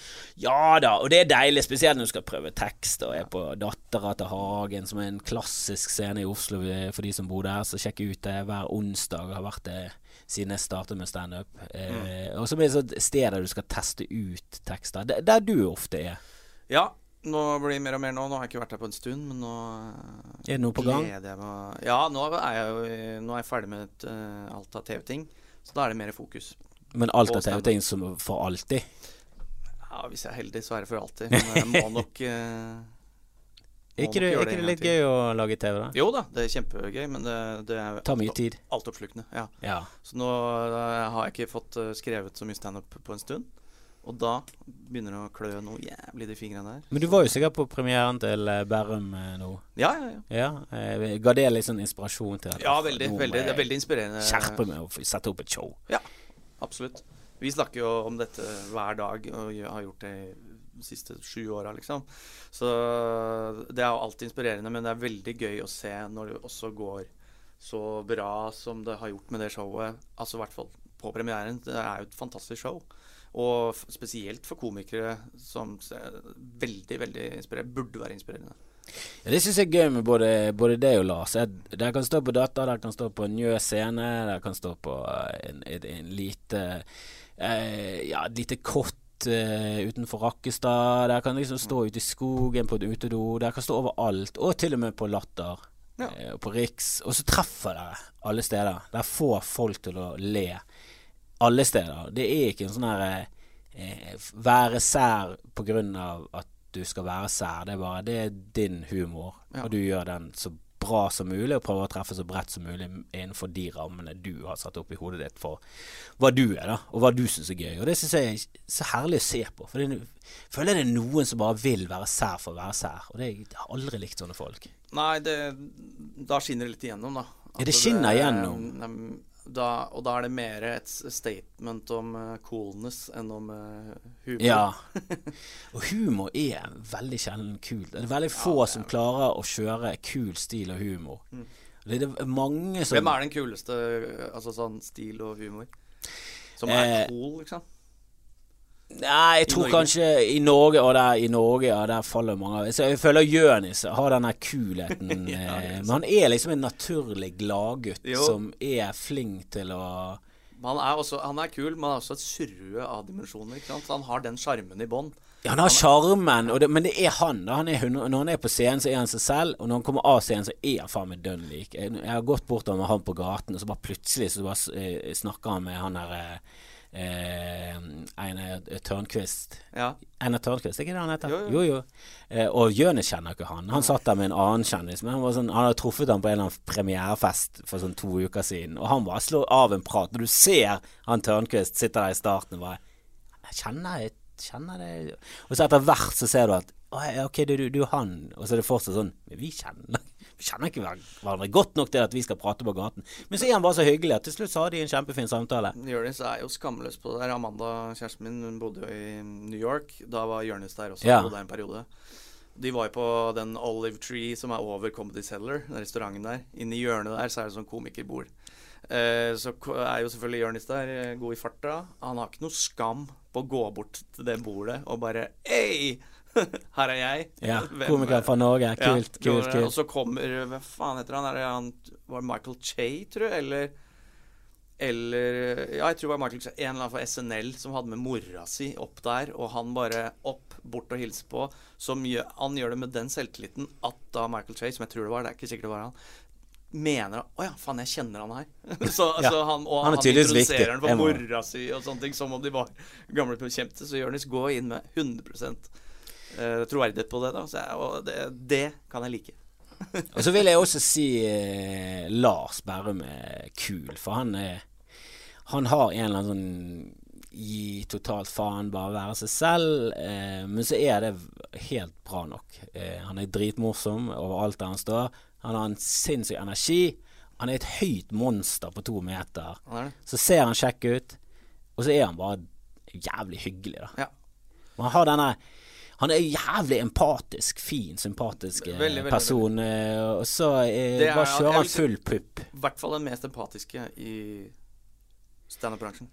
Speaker 1: Ja da, og det er deilig, spesielt når du skal prøve tekst og er på Dattera til Hagen, som er en klassisk scene i Oslo for de som bor der. Så sjekk ut det hver onsdag. Har vært det siden jeg startet med standup. Eh, mm. Og så blir det et sted der du skal teste ut tekster. Der, der du ofte er.
Speaker 2: Ja, nå blir det mer og mer nå. Nå har jeg ikke vært her på en stund, men nå
Speaker 1: Er det noe på gang?
Speaker 2: Ja, nå er jeg jo nå er jeg ferdig med et, uh, alt av TV-ting. Så da er det mer fokus.
Speaker 1: Men alt av TV-ting som for alltid?
Speaker 2: Ja, hvis jeg er heldig, så er det for alltid. Men jeg må nok uh,
Speaker 1: Er ikke det, er ikke det litt gøy å lage TV, da?
Speaker 2: Jo da, det er kjempegøy, men det, det er
Speaker 1: Tar mye tid.
Speaker 2: altoppslukende. Ja.
Speaker 1: ja.
Speaker 2: Så nå har jeg ikke fått skrevet så mye standup på en stund. Og da begynner det å klø noe jævlig i fingrene der.
Speaker 1: Men du var jo sikkert på premieren til eh, Bærum eh, nå?
Speaker 2: Ja, ja, ja.
Speaker 1: ja eh, ga det litt sånn inspirasjon til
Speaker 2: at Ja, veldig. veldig det er veldig inspirerende.
Speaker 1: Skjerpe meg og sette opp et show.
Speaker 2: Ja, absolutt. Vi snakker jo om dette hver dag, og har gjort det de siste sju åra, liksom. Så det er jo alltid inspirerende, men det er veldig gøy å se når det også går så bra som det har gjort med det showet. Altså i hvert fall på premieren. Det er jo et fantastisk show. Og spesielt for komikere som veldig, veldig inspirerende. Burde være inspirerende.
Speaker 1: Ja, det syns jeg er gøy med både, både deg og Lars. Dere kan stå på Data, dere kan stå på en Njø scene, dere kan stå på eh, en, en, en lite eh, Ja, et lite kott uh, utenfor Rakkestad. Dere kan liksom stå ute i skogen på et utedo. Dere kan stå overalt, og til og med på Latter. Ja. og på Riks. Og så treffer dere alle steder. Dere får folk til å le alle steder. Det er ikke en sånn her eh, være sær på grunn av at du skal være sær. Det er bare Det er din humor,
Speaker 2: Ja.
Speaker 1: og du gjør den så bra som mulig, og prøver å treffe så bredt som mulig innenfor de rammene du har satt opp i hodet ditt for hva du er, da, og hva du syns er gøy. Og det syns jeg er så herlig å se på. For det, jeg føler det er noen som bare vil være sær for å være sær, og det, jeg har aldri likt sånne folk.
Speaker 2: Nei, det, da skinner det litt igjennom, da.
Speaker 1: Ja, det skinner igjennom.
Speaker 2: mm, Da, og da er det mer et statement om uh, coolness enn om uh, humor.
Speaker 1: Ja. Og humor er veldig sjelden kult. Det er veldig få som klarer å kjøre kul stil og humor. Det er mange som
Speaker 2: Mm. Hvem er den kuleste eh, altså sånn stil og humor? Som er
Speaker 1: Eh,
Speaker 2: cool, liksom?
Speaker 1: Nei, jeg tror kanskje i Norge og der, i Norge, ja, der faller mange av. Så jeg føler Jonis har denne kulheten.
Speaker 2: Ja,
Speaker 1: eh,
Speaker 2: er
Speaker 1: men han er liksom en naturlig gladgutt som er flink til å
Speaker 2: Han er, også, han er kul, men han er også et surrue av dimensjoner. Han har den sjarmen i bånn.
Speaker 1: Ja, han har sjarmen, men det er han. da han er, 100 Når han er på scenen, så er han seg selv, og når han kommer av scenen, så er han faen meg dønn lik. Jeg, jeg har gått bortover med han på gaten, og så bare plutselig så bare eh, snakker han med han der eh, eh, Einar Tørnquist.
Speaker 2: Ja.
Speaker 1: Einar Tørnquist, er ikke det han heter?
Speaker 2: Jo,
Speaker 1: Jo,
Speaker 2: jo.
Speaker 1: jo. Eh, og Jonis kjenner ikke han. Han satt der med en annen kjendis, men han, var sånn, han hadde truffet ham på en eller annen premierefest for sånn to uker siden, og han bare slår av en prat. Når du ser han Tørnquist sitter der i starten og bare Jeg kjenner jeg kjenner det Og så etter hvert så ser du at ok, du, du, du han. Og så er det fortsatt sånn vi kjenner, kjenner ikke hverandre godt nok til at vi skal prate på gaten. Men så er han bare så hyggelig at til slutt så har de en kjempefin samtale.
Speaker 2: Jonis er jo skamløs på det der. Amanda, kjæresten min, hun bodde jo i New York. Da var Jonis der også.
Speaker 1: Ja.
Speaker 2: Bodde der en periode. De var jo på den Olive Tree som er over Comedy Cellar, den restauranten der. Inni hjørnet der så er det sånn komikerbord. Eh, så er jo selvfølgelig Jonis der, eh, god i farta. Han har ikke noe skam på å gå bort til det bordet og bare Hei! Her er jeg.
Speaker 1: Ja, Komiker
Speaker 2: er-
Speaker 1: fra Norge. Kult,
Speaker 2: ja,
Speaker 1: kult,
Speaker 2: Og så kommer Hva faen heter han? Er det han Var det Michael Che, tror jeg? Eller Eller Ja, jeg tror det var Michael Che, en eller annen fra SNL som hadde med mora si opp der, og han bare opp, bort og hilse på. Som gjør, han gjør det med den selvtilliten at da Michael Che, som jeg tror det var, det er ikke sikkert det var han, mener Å ja, faen, jeg kjenner han her. så,
Speaker 1: Ja,
Speaker 2: så han, og
Speaker 1: han
Speaker 2: han, introduserer han for mora si og sånne ting, som om de var gamle bekjente. Så Jonis går inn med 100 eh, troverdighet på det, da. Så jeg, og det, det kan jeg like.
Speaker 1: Og så vil jeg også si eh, Lars Berrum er kul, for han er Han har en eller annen sånn gi totalt faen, bare være seg selv. Eh, men så er det helt bra nok. Eh, han er dritmorsom overalt der han står. Han har en sinnssyk energi. Han er et høyt monster på to meter.
Speaker 2: Er.
Speaker 1: Så ser han kjekk ut, og så er han bare jævlig hyggelig, da.
Speaker 2: Ja.
Speaker 1: Man har denne Han er jævlig empatisk, fin, sympatisk eh,
Speaker 2: Veldig, veldig,
Speaker 1: person. eh, Og så eh, bare kjører han full pupp.
Speaker 2: I hvert fall den mest empatiske i standup-bransjen.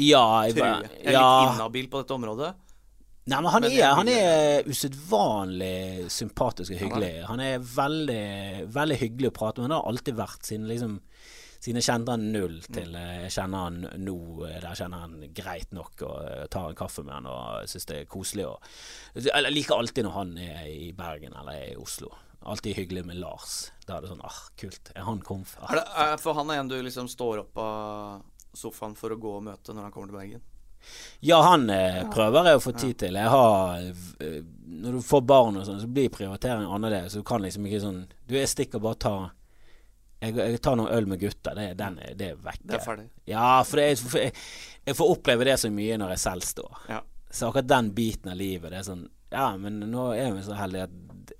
Speaker 1: Ja, jeg, bare-
Speaker 2: jeg. Jeg er
Speaker 1: ja.
Speaker 2: litt inhabil på dette området.
Speaker 1: Nei, men han
Speaker 2: Men
Speaker 1: er, han er usedvanlig sympatisk og hyggelig. Han er veldig, veldig hyggelig å prate med. Han har alltid vært siden liksom siden jeg kjente han null til eh, jeg kjenner han nå. eh, Der kjenner han greit nok og eh, tar en kaffe med han og syns det er koselig. Og, jeg liker alltid når han er i Bergen eller er i Oslo. Alltid hyggelig med Lars. Da er det sånn ah, kult. Er han komf? Ah,
Speaker 2: Er det, er, for han er en du liksom står opp av sofaen for å gå og møte når han kommer til Bergen?
Speaker 1: Ja, han eh, prøver jeg å få tid til. Jeg har Når du får barn og sånn, så blir prioritering annerledes. Du kan liksom ikke sånn Du, jeg stikker bare og tar jeg, jeg tar noen øl med gutta. Det, den, det er vekke.
Speaker 2: Det er ferdig.
Speaker 1: Ja, for, det, for jeg, jeg får oppleve det så mye når jeg selv står.
Speaker 2: Ja.
Speaker 1: Så akkurat den biten av livet, det er sånn Ja, men nå er vi så heldige at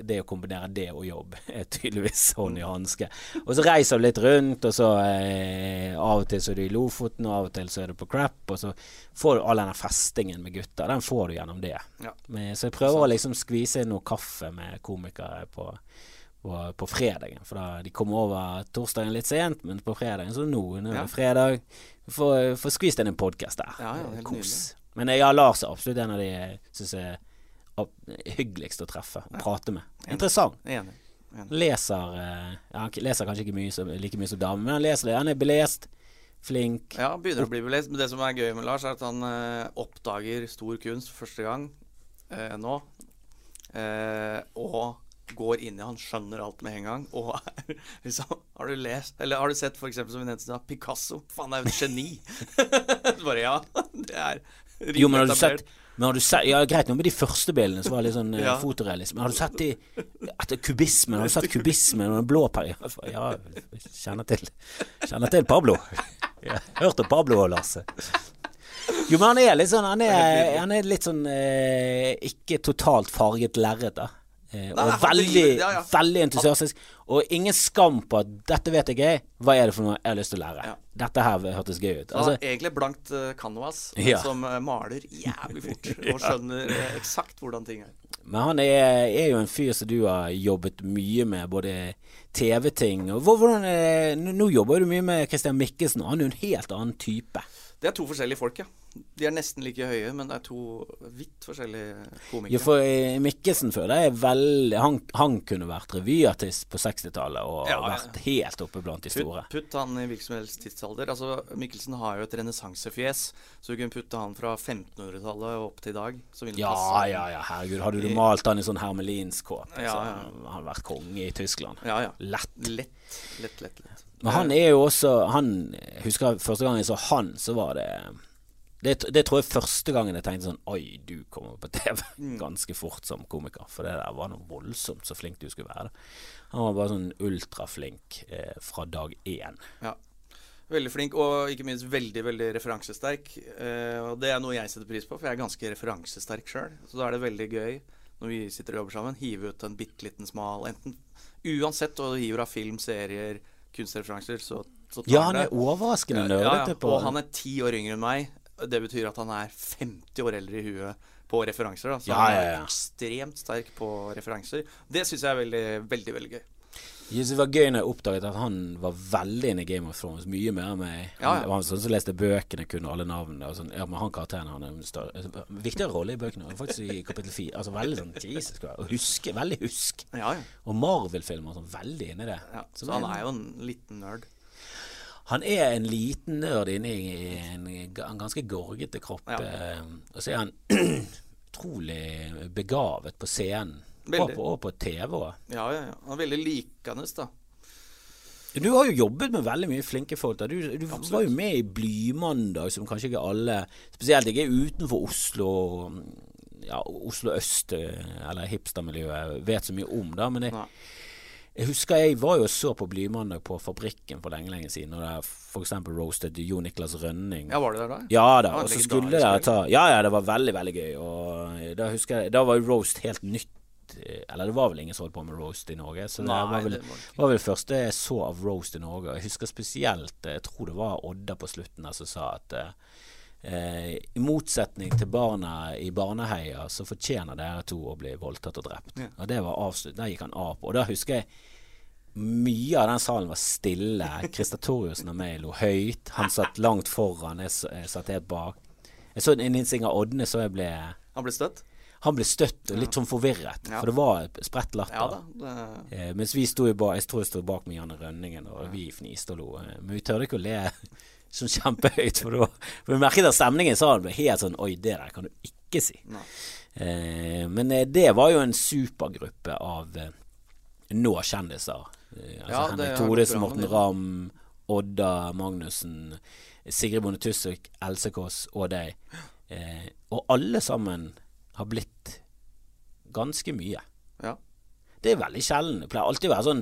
Speaker 1: det å kombinere det og jobb er tydeligvis hånd i hanske. Og så reiser du litt rundt, og så eh, av og til så er du i Lofoten, og av og til så er du på crap, og så får du all denne festingen med gutta. Den får du gjennom det.
Speaker 2: Ja.
Speaker 1: Men, så jeg prøver å liksom skvise inn noe kaffe med komikere på på, på fredagen. For da, de kommer over torsdagen litt sent, men på fredagen så nå, nå
Speaker 2: Ja.
Speaker 1: fredag. Får skvist inn en podkast der.
Speaker 2: Ja, ja,
Speaker 1: Kos.
Speaker 2: nydelig.
Speaker 1: Men ja, Lars er absolutt en av de jeg syns er hyggeligst å treffe og prate med. Interessant.
Speaker 2: Enig. Enig.
Speaker 1: Leser eh, Han leser kanskje ikke mye som, like mye som dame, men han leser det. Han er belest, flink.
Speaker 2: Ja, begynner å bli belest. Men det som er gøy med Lars, er at han eh, oppdager stor kunst første gang eh, nå. Eh, og går inn i Han skjønner alt med en gang. Og er, liksom, har du lest Eller har du sett eksempel, som vi nevnte, i Picasso? Faen, det er jo et geni! Bare ja. Det er rimelig
Speaker 1: Jo, men har du sett Men har du sett Ja, greit nå med de første bildene som var litt sånn eh,
Speaker 2: Ja.
Speaker 1: fotorealisme. Men har du sett de etter kubismen? Har du sett kubismen og den blå perioden? Ja, kjenner til Kjenner til Pablo. Jeg har hørt om Pablo og Lasse. Jo, men han er litt sånn Han er, han er litt sånn eh, ikke totalt farget lerret, da. Eh, og veldig,
Speaker 2: ja, ja.
Speaker 1: veldig entusiastisk. Og ingen skam på at 'dette vet jeg er', hva er det for noe jeg har lyst til å lære?
Speaker 2: Ja.
Speaker 1: Dette her hørtes gøy ut. Altså,
Speaker 2: egentlig blankt uh, canvas, som eh, maler jævlig fort. Og skjønner eh, eksakt hvordan ting er.
Speaker 1: Men han er, er jo en fyr som du har jobbet mye med, både TV-ting og hvordan nå, nå jobber du mye med Christian Mikkelsen, og han er jo en helt annen type.
Speaker 2: Det er to forskjellige folk, ja. De er nesten like høye, men det er to vidt forskjellige komikere.
Speaker 1: Jo, for eh, Mikkelsen før det er veldig han, han kunne vært revyartist på 60-tallet og
Speaker 2: Ja, ja.
Speaker 1: vært helt oppe blant de store.
Speaker 2: Putt, putt han i hvilken som helst tidsalder. Altså, Mikkelsen har jo et renessansefjes, så du kunne putte han fra 1500-tallet og opp til i dag.
Speaker 1: Ja, ja, ja, herregud. Hadde du malt han i sånn hermelinskåpe,
Speaker 2: Ja,
Speaker 1: så hadde han vært konge i Tyskland.
Speaker 2: Ja, ja.
Speaker 1: Lett.
Speaker 2: Lett, lett, lett. lett.
Speaker 1: Men han er jo også Han jeg husker første gang jeg så han, så var det det, det tror jeg første gangen jeg tenkte sånn Oi, du kommer på TV
Speaker 2: Mm.
Speaker 1: ganske fort som komiker. For det der var noe voldsomt så flink du skulle være. Han var bare sånn ultraflink eh, fra dag én.
Speaker 2: Ja. Veldig flink, og ikke minst veldig veldig referansesterk. Eh, og Det er noe jeg setter pris på, for jeg er ganske referansesterk sjøl. Så da er det veldig gøy når vi sitter og jobber sammen, hive ut en bitte liten smal Enten Uansett og hiver av film, serier, kunstreferanser, så,
Speaker 1: Ja, han er overraskende
Speaker 2: Ja, ja,
Speaker 1: på
Speaker 2: Og han er ti år yngre enn meg. Det betyr at han er 50 år eldre i huet på referanser. Da. Så
Speaker 1: Ja,
Speaker 2: han
Speaker 1: ja,
Speaker 2: er
Speaker 1: ja.
Speaker 2: ekstremt sterk på referanser. Det syns jeg er veldig, veldig veldig gøy.
Speaker 1: Jeg synes det var gøy når jeg oppdaget at han var veldig inne i Game of Thrones. Mye mer enn meg. Han,
Speaker 2: Ja, ja.
Speaker 1: var sånn som leste bøkene, kunne alle navnene. Og sånn. Ja, men han karakteren han er en større Viktigere rolle i bøkene. Faktisk i kapittel 4. Altså veldig sånn Jesus Christ. Og huske. Veldig husk.
Speaker 2: Ja, ja.
Speaker 1: Og Marvel-filmer sånn veldig i det.
Speaker 2: ja.
Speaker 1: Så
Speaker 2: Så han er jo en liten nerd.
Speaker 1: Han er en liten nerd inni en, en ganske gorgete kropp.
Speaker 2: Ja.
Speaker 1: eh, Og så er han utrolig begavet på scenen. Og på, og på TV òg.
Speaker 2: Ja, ja, ja. Han er veldig likende, da.
Speaker 1: Du har jo jobbet med veldig mye flinke folk. Da. Du, du var jo med i Blymandag, som kanskje ikke alle Spesielt ikke utenfor Oslo Ja, Oslo øst, eh, eller hipstermiljøet, vet så mye om, da. Men jeg,
Speaker 2: Nei.
Speaker 1: Jeg husker jeg var jo så på Blymandag på Fabrikken for lenge, lenge siden, og der f.eks. roasted Jo Niklas Rønning.
Speaker 2: Ja, var du der da?
Speaker 1: Ja da, og så skulle dere ta Ja ja, det var veldig, veldig gøy. Og da husker jeg Da var jo roast helt nytt. eh, Eller det var vel ingen som holdt på med roast i Norge. Så det var vel
Speaker 2: det var
Speaker 1: var vel første jeg så av roast i Norge. Og Jeg husker spesielt eh, Jeg tror det var Odda på slutten der som sa at eh, eh, i motsetning til barna i Barneheia, så fortjener dere to å bli voldtatt og drept.
Speaker 2: Ja.
Speaker 1: Og det var avslutt. Der gikk han av på. Og da husker jeg mye av den salen var stille. Christer Torjussen og meg lo høyt. Han satt langt foran, jeg, jeg satt helt bak. Jeg så en innsing av Ådne, så jeg ble
Speaker 2: Han ble støtt?
Speaker 1: Han ble støtt og litt sånn forvirret,
Speaker 2: Ja.
Speaker 1: for det var spredt latter.
Speaker 2: Ja. Det,
Speaker 1: Eh, mens vi sto i bak Jeg tror jeg sto bak med Janne Rønningen, og vi fniste og lo. Eh, Men vi tørde ikke å le sånn kjempehøyt, for, da, for vi merket at stemningen i salen ble helt sånn Oi, det der kan du ikke si. Eh, men eh, det var jo en supergruppe av eh, nå kjendiser. Eh, altså
Speaker 2: Ja,
Speaker 1: Henrik Thodesen, Morten. Ramm, Odda Magnussen, Sigrid Bonde Tusvik, Else Kåss og deg. Eh, og alle sammen har blitt ganske mye.
Speaker 2: ja.
Speaker 1: Det er veldig sjelden. Det pleier alltid å være sånn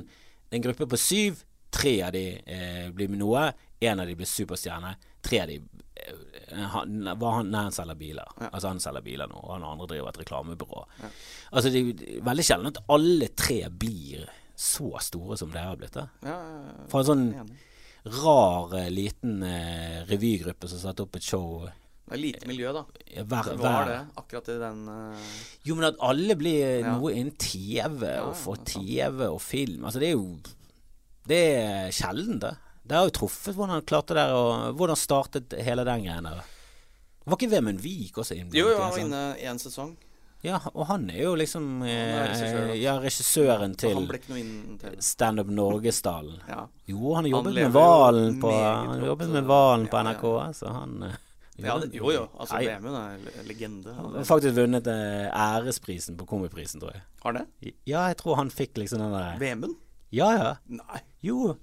Speaker 1: en gruppe på syv. Tre av de eh, blir med noe. Én av de blir superstjerne. Tre av de eh, han, han, nei, han selger biler.
Speaker 2: Ja.
Speaker 1: Altså Han selger biler nå, og han andre driver et reklamebyrå. Altså Det er veldig sjelden at alle tre blir så store som dere har blitt.
Speaker 2: Ja, For
Speaker 1: Fra en sånn rar, eh, liten eh, revygruppe som satte opp et show
Speaker 2: Det er lite miljø, da.
Speaker 1: hver,
Speaker 2: Det var det, akkurat i den uh...
Speaker 1: Jo, men at alle blir
Speaker 2: Ja.
Speaker 1: noe innen TV,
Speaker 2: Ja,
Speaker 1: og får. TV og film. Altså, det er jo Det er sjelden, det. Det har jo truffet hvordan han klarte det, og Hvordan startet hele den greien der? Var ikke Vemund Vik også innblandet?
Speaker 2: Jo, jo, han var
Speaker 1: sånn?
Speaker 2: inne én sesong.
Speaker 1: Ja, og han er jo liksom
Speaker 2: er regissør,
Speaker 1: eh. Ja, regissøren til Standup Norgesdalen.
Speaker 2: Ja.
Speaker 1: Jo, han har jobbet
Speaker 2: han
Speaker 1: med Valen på Han jobbet med Valen på
Speaker 2: ja, ja.
Speaker 1: NRK, så han eh,
Speaker 2: ja det, jo, jo. Altså. Vemund er legende.
Speaker 1: Han har faktisk vunnet eh, æresprisen på Komiprisen, tror jeg.
Speaker 2: Har det?
Speaker 1: Ja, jeg tror han fikk liksom den der
Speaker 2: Vemund?
Speaker 1: Ja, ja.
Speaker 2: Nei.
Speaker 1: Jo.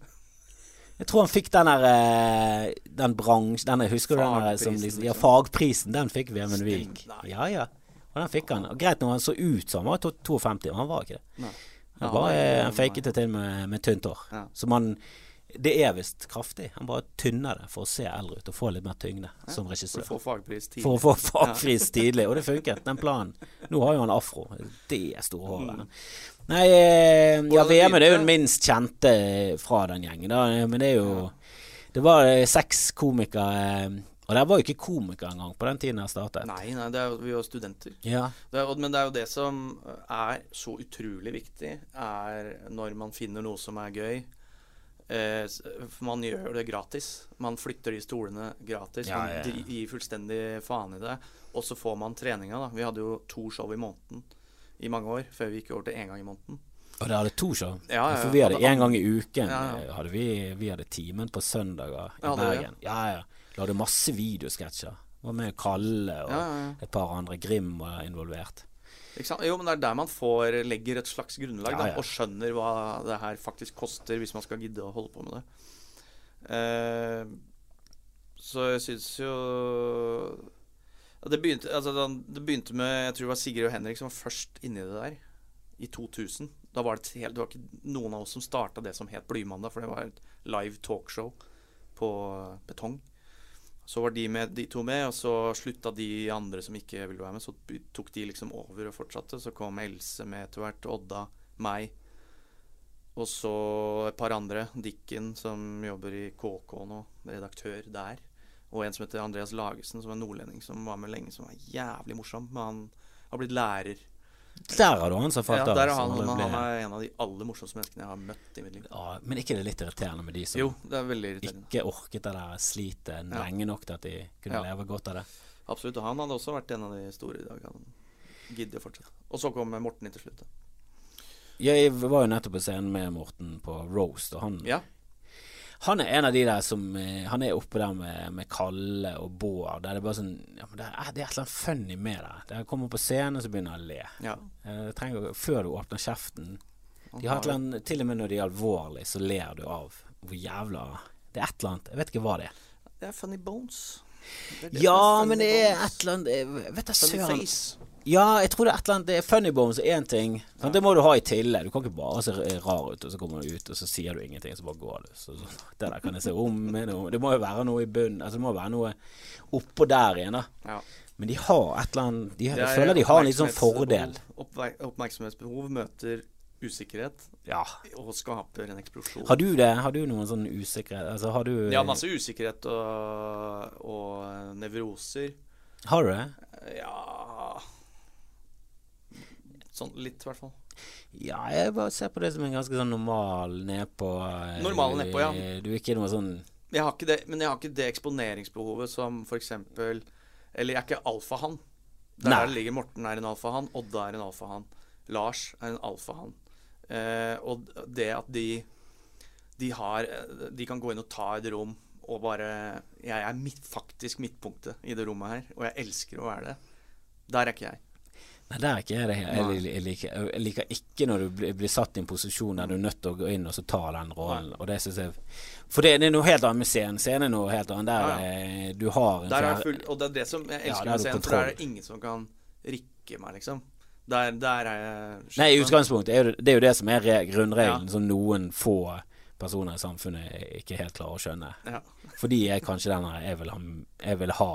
Speaker 1: Jeg tror han fikk den der eh, Den bransjen den, Husker du den der som
Speaker 2: Fagprisen,
Speaker 1: liksom, Ja,
Speaker 2: liksom.
Speaker 1: fagprisen, den fikk Vemund Vik. Ja, ja. Og den fikk han. Og greit når han så ut som han var to- 52, men han var ikke det.
Speaker 2: Nei.
Speaker 1: Han
Speaker 2: Ja,
Speaker 1: bare han faket det til med, med tynt hår.
Speaker 2: Ja.
Speaker 1: Så man Det er visst kraftig. Han bare tynner det for å se eldre ut og få litt mer tyngde som regissør.
Speaker 2: For å få fagpris tidlig.
Speaker 1: For å få fagpris tidlig, og det funket, den planen. Nå har jo han afro. Det store håret. Nei, eh, ja, VM er jo den minst kjente fra den gjengen, da. Men det er jo Det var eh, seks komikere, eh, og der var jo ikke komikere engang på den tiden jeg startet.
Speaker 2: Nei, nei, det er, vi var studenter.
Speaker 1: Ja.
Speaker 2: Det er, men det er jo det som er så utrolig viktig, er når man finner noe som er gøy. Eh, man gjør det gratis. Man flytter de stolene gratis.
Speaker 1: Ja,
Speaker 2: man
Speaker 1: ja,
Speaker 2: dri- gir fullstendig faen i det. Og så får man treninga, da. Vi hadde jo to show i måneden i mange år, før vi gikk over til én gang i måneden.
Speaker 1: Og dere hadde to show?
Speaker 2: Ja, ja,
Speaker 1: For vi hadde én gang i uken.
Speaker 2: Ja, ja.
Speaker 1: eh, Hadde vi, vi hadde timen på søndager i
Speaker 2: Ja, vi,
Speaker 1: Bergen. Ja, ja. hadde masse videosketsjer. Var med Kalle og
Speaker 2: Ja, ja, ja.
Speaker 1: et par andre. Grim var involvert.
Speaker 2: Jo, men det er der man får, legger et slags grunnlag
Speaker 1: Ja,
Speaker 2: da, og skjønner hva det her faktisk koster, hvis man skal gidde å holde på med det. Uh, så jeg syns jo ja, det, begynte, altså, det begynte med Jeg tror det var Sigrid og Henrik som var først inni det der. I 2000. Da var det, helt, det var ikke noen av oss som starta det som het Blymandag, for det var et live talkshow på betong. Så var de, med, de to med, og så slutta de andre som ikke ville være med. Så tok de liksom over og fortsatte. Så kom Else med etter hvert, Odda, meg. Og så et par andre. Dikken, som jobber i KK nå, redaktør der. Og en som heter Andreas Lagesen, som er nordlending, som var med lenge, som var jævlig morsom. Men han har blitt lærer.
Speaker 1: Der har du han som
Speaker 2: Ja,
Speaker 1: falt av.
Speaker 2: der er han, han,
Speaker 1: ble-
Speaker 2: han er en av de aller morsomste menneskene jeg har møtt i mitt liv.
Speaker 1: ja, Men ikke det litt irriterende med de som
Speaker 2: Jo, det
Speaker 1: ikke orket det der slitet
Speaker 2: Ja.
Speaker 1: lenge nok til at de kunne
Speaker 2: Ja.
Speaker 1: leve godt av det?
Speaker 2: Absolutt. Og han hadde også vært en av de store i dag. Han gidder fortsatt. Og så kom Morten inn til slutt. da.
Speaker 1: Jeg var jo nettopp på scenen med Morten på Roast, og han,
Speaker 2: Ja.
Speaker 1: Han er en av de der som eh, Han er oppe der med, med Kalle og Bård. Der det er bare sånn ja, men det, er, det er et eller annet funny med det. Det kommer på scenen, så begynner han å le.
Speaker 2: ja.
Speaker 1: Eh, trenger, før du åpner kjeften De har et eller annet, Til og med når de er alvorlige, så ler du av hvor jævla Det er et eller annet. Jeg vet ikke hva det er.
Speaker 2: Det er Funny Bones. Det er det
Speaker 1: Ja, men det er et eller annet Vet da
Speaker 2: Funny
Speaker 1: søren. Ja, jeg tror det er et eller annet Det er funny bones er én ting. Ja. Det må du ha i tillegg. Du kan ikke bare se rar ut, og så kommer du ut, og så sier du ingenting, så bare går du. Så, så, det der kan jeg se om. Det må jo være noe i bunnen. Altså, det må være noe oppå der igjen, da.
Speaker 2: Ja.
Speaker 1: Men de har et eller annet de, Jeg
Speaker 2: er
Speaker 1: føler de har en litt sånn fordel.
Speaker 2: Oppmerksomhetsbehov møter usikkerhet
Speaker 1: Ja.
Speaker 2: og skaper en eksplosjon.
Speaker 1: Har du det? Har du noen sånn usikkerhet? Altså, har du
Speaker 2: Ja, masse usikkerhet og, og nevroser.
Speaker 1: Har du det?
Speaker 2: Ja Sånn litt, i hvert fall.
Speaker 1: Ja, jeg bare ser på det som en ganske sånn normal nedpå eh,
Speaker 2: Normal nedpå, ja.
Speaker 1: Du er ikke noe sånn
Speaker 2: Jeg har ikke det, men jeg har ikke det eksponeringsbehovet som eksempel Eller jeg er ikke alfahann. Der, der ligger Morten er en alfahann, Odda er en alfahann, Lars er en alfahann. Eh, og det at de De har De kan gå inn og ta et rom og bare Jeg er midt, faktisk midtpunktet i det rommet her, og jeg elsker å være det. Der er ikke jeg.
Speaker 1: Nei, der er ikke jeg det. Jeg,
Speaker 2: Nei.
Speaker 1: jeg, liker, jeg liker ikke når du blir, blir satt i en posisjon der du er nødt til å gå inn og så ta den rollen. Og det synes jeg For det, det er noe helt annet med scenen. Scenen er noe helt annet. Der
Speaker 2: Ja,
Speaker 1: eh, du har en
Speaker 2: Der er full, og det er det som jeg elsker
Speaker 1: ja,
Speaker 2: med scenen, for der er det ingen som kan rikke meg, liksom. Der, der er jeg
Speaker 1: Nei, i utgangspunktet er det, det er jo det som er grunnregelen,
Speaker 2: Ja.
Speaker 1: som noen få personer i samfunnet ikke helt klarer å skjønne.
Speaker 2: Ja.
Speaker 1: For de er kanskje den jeg vil ha Jeg vil ha,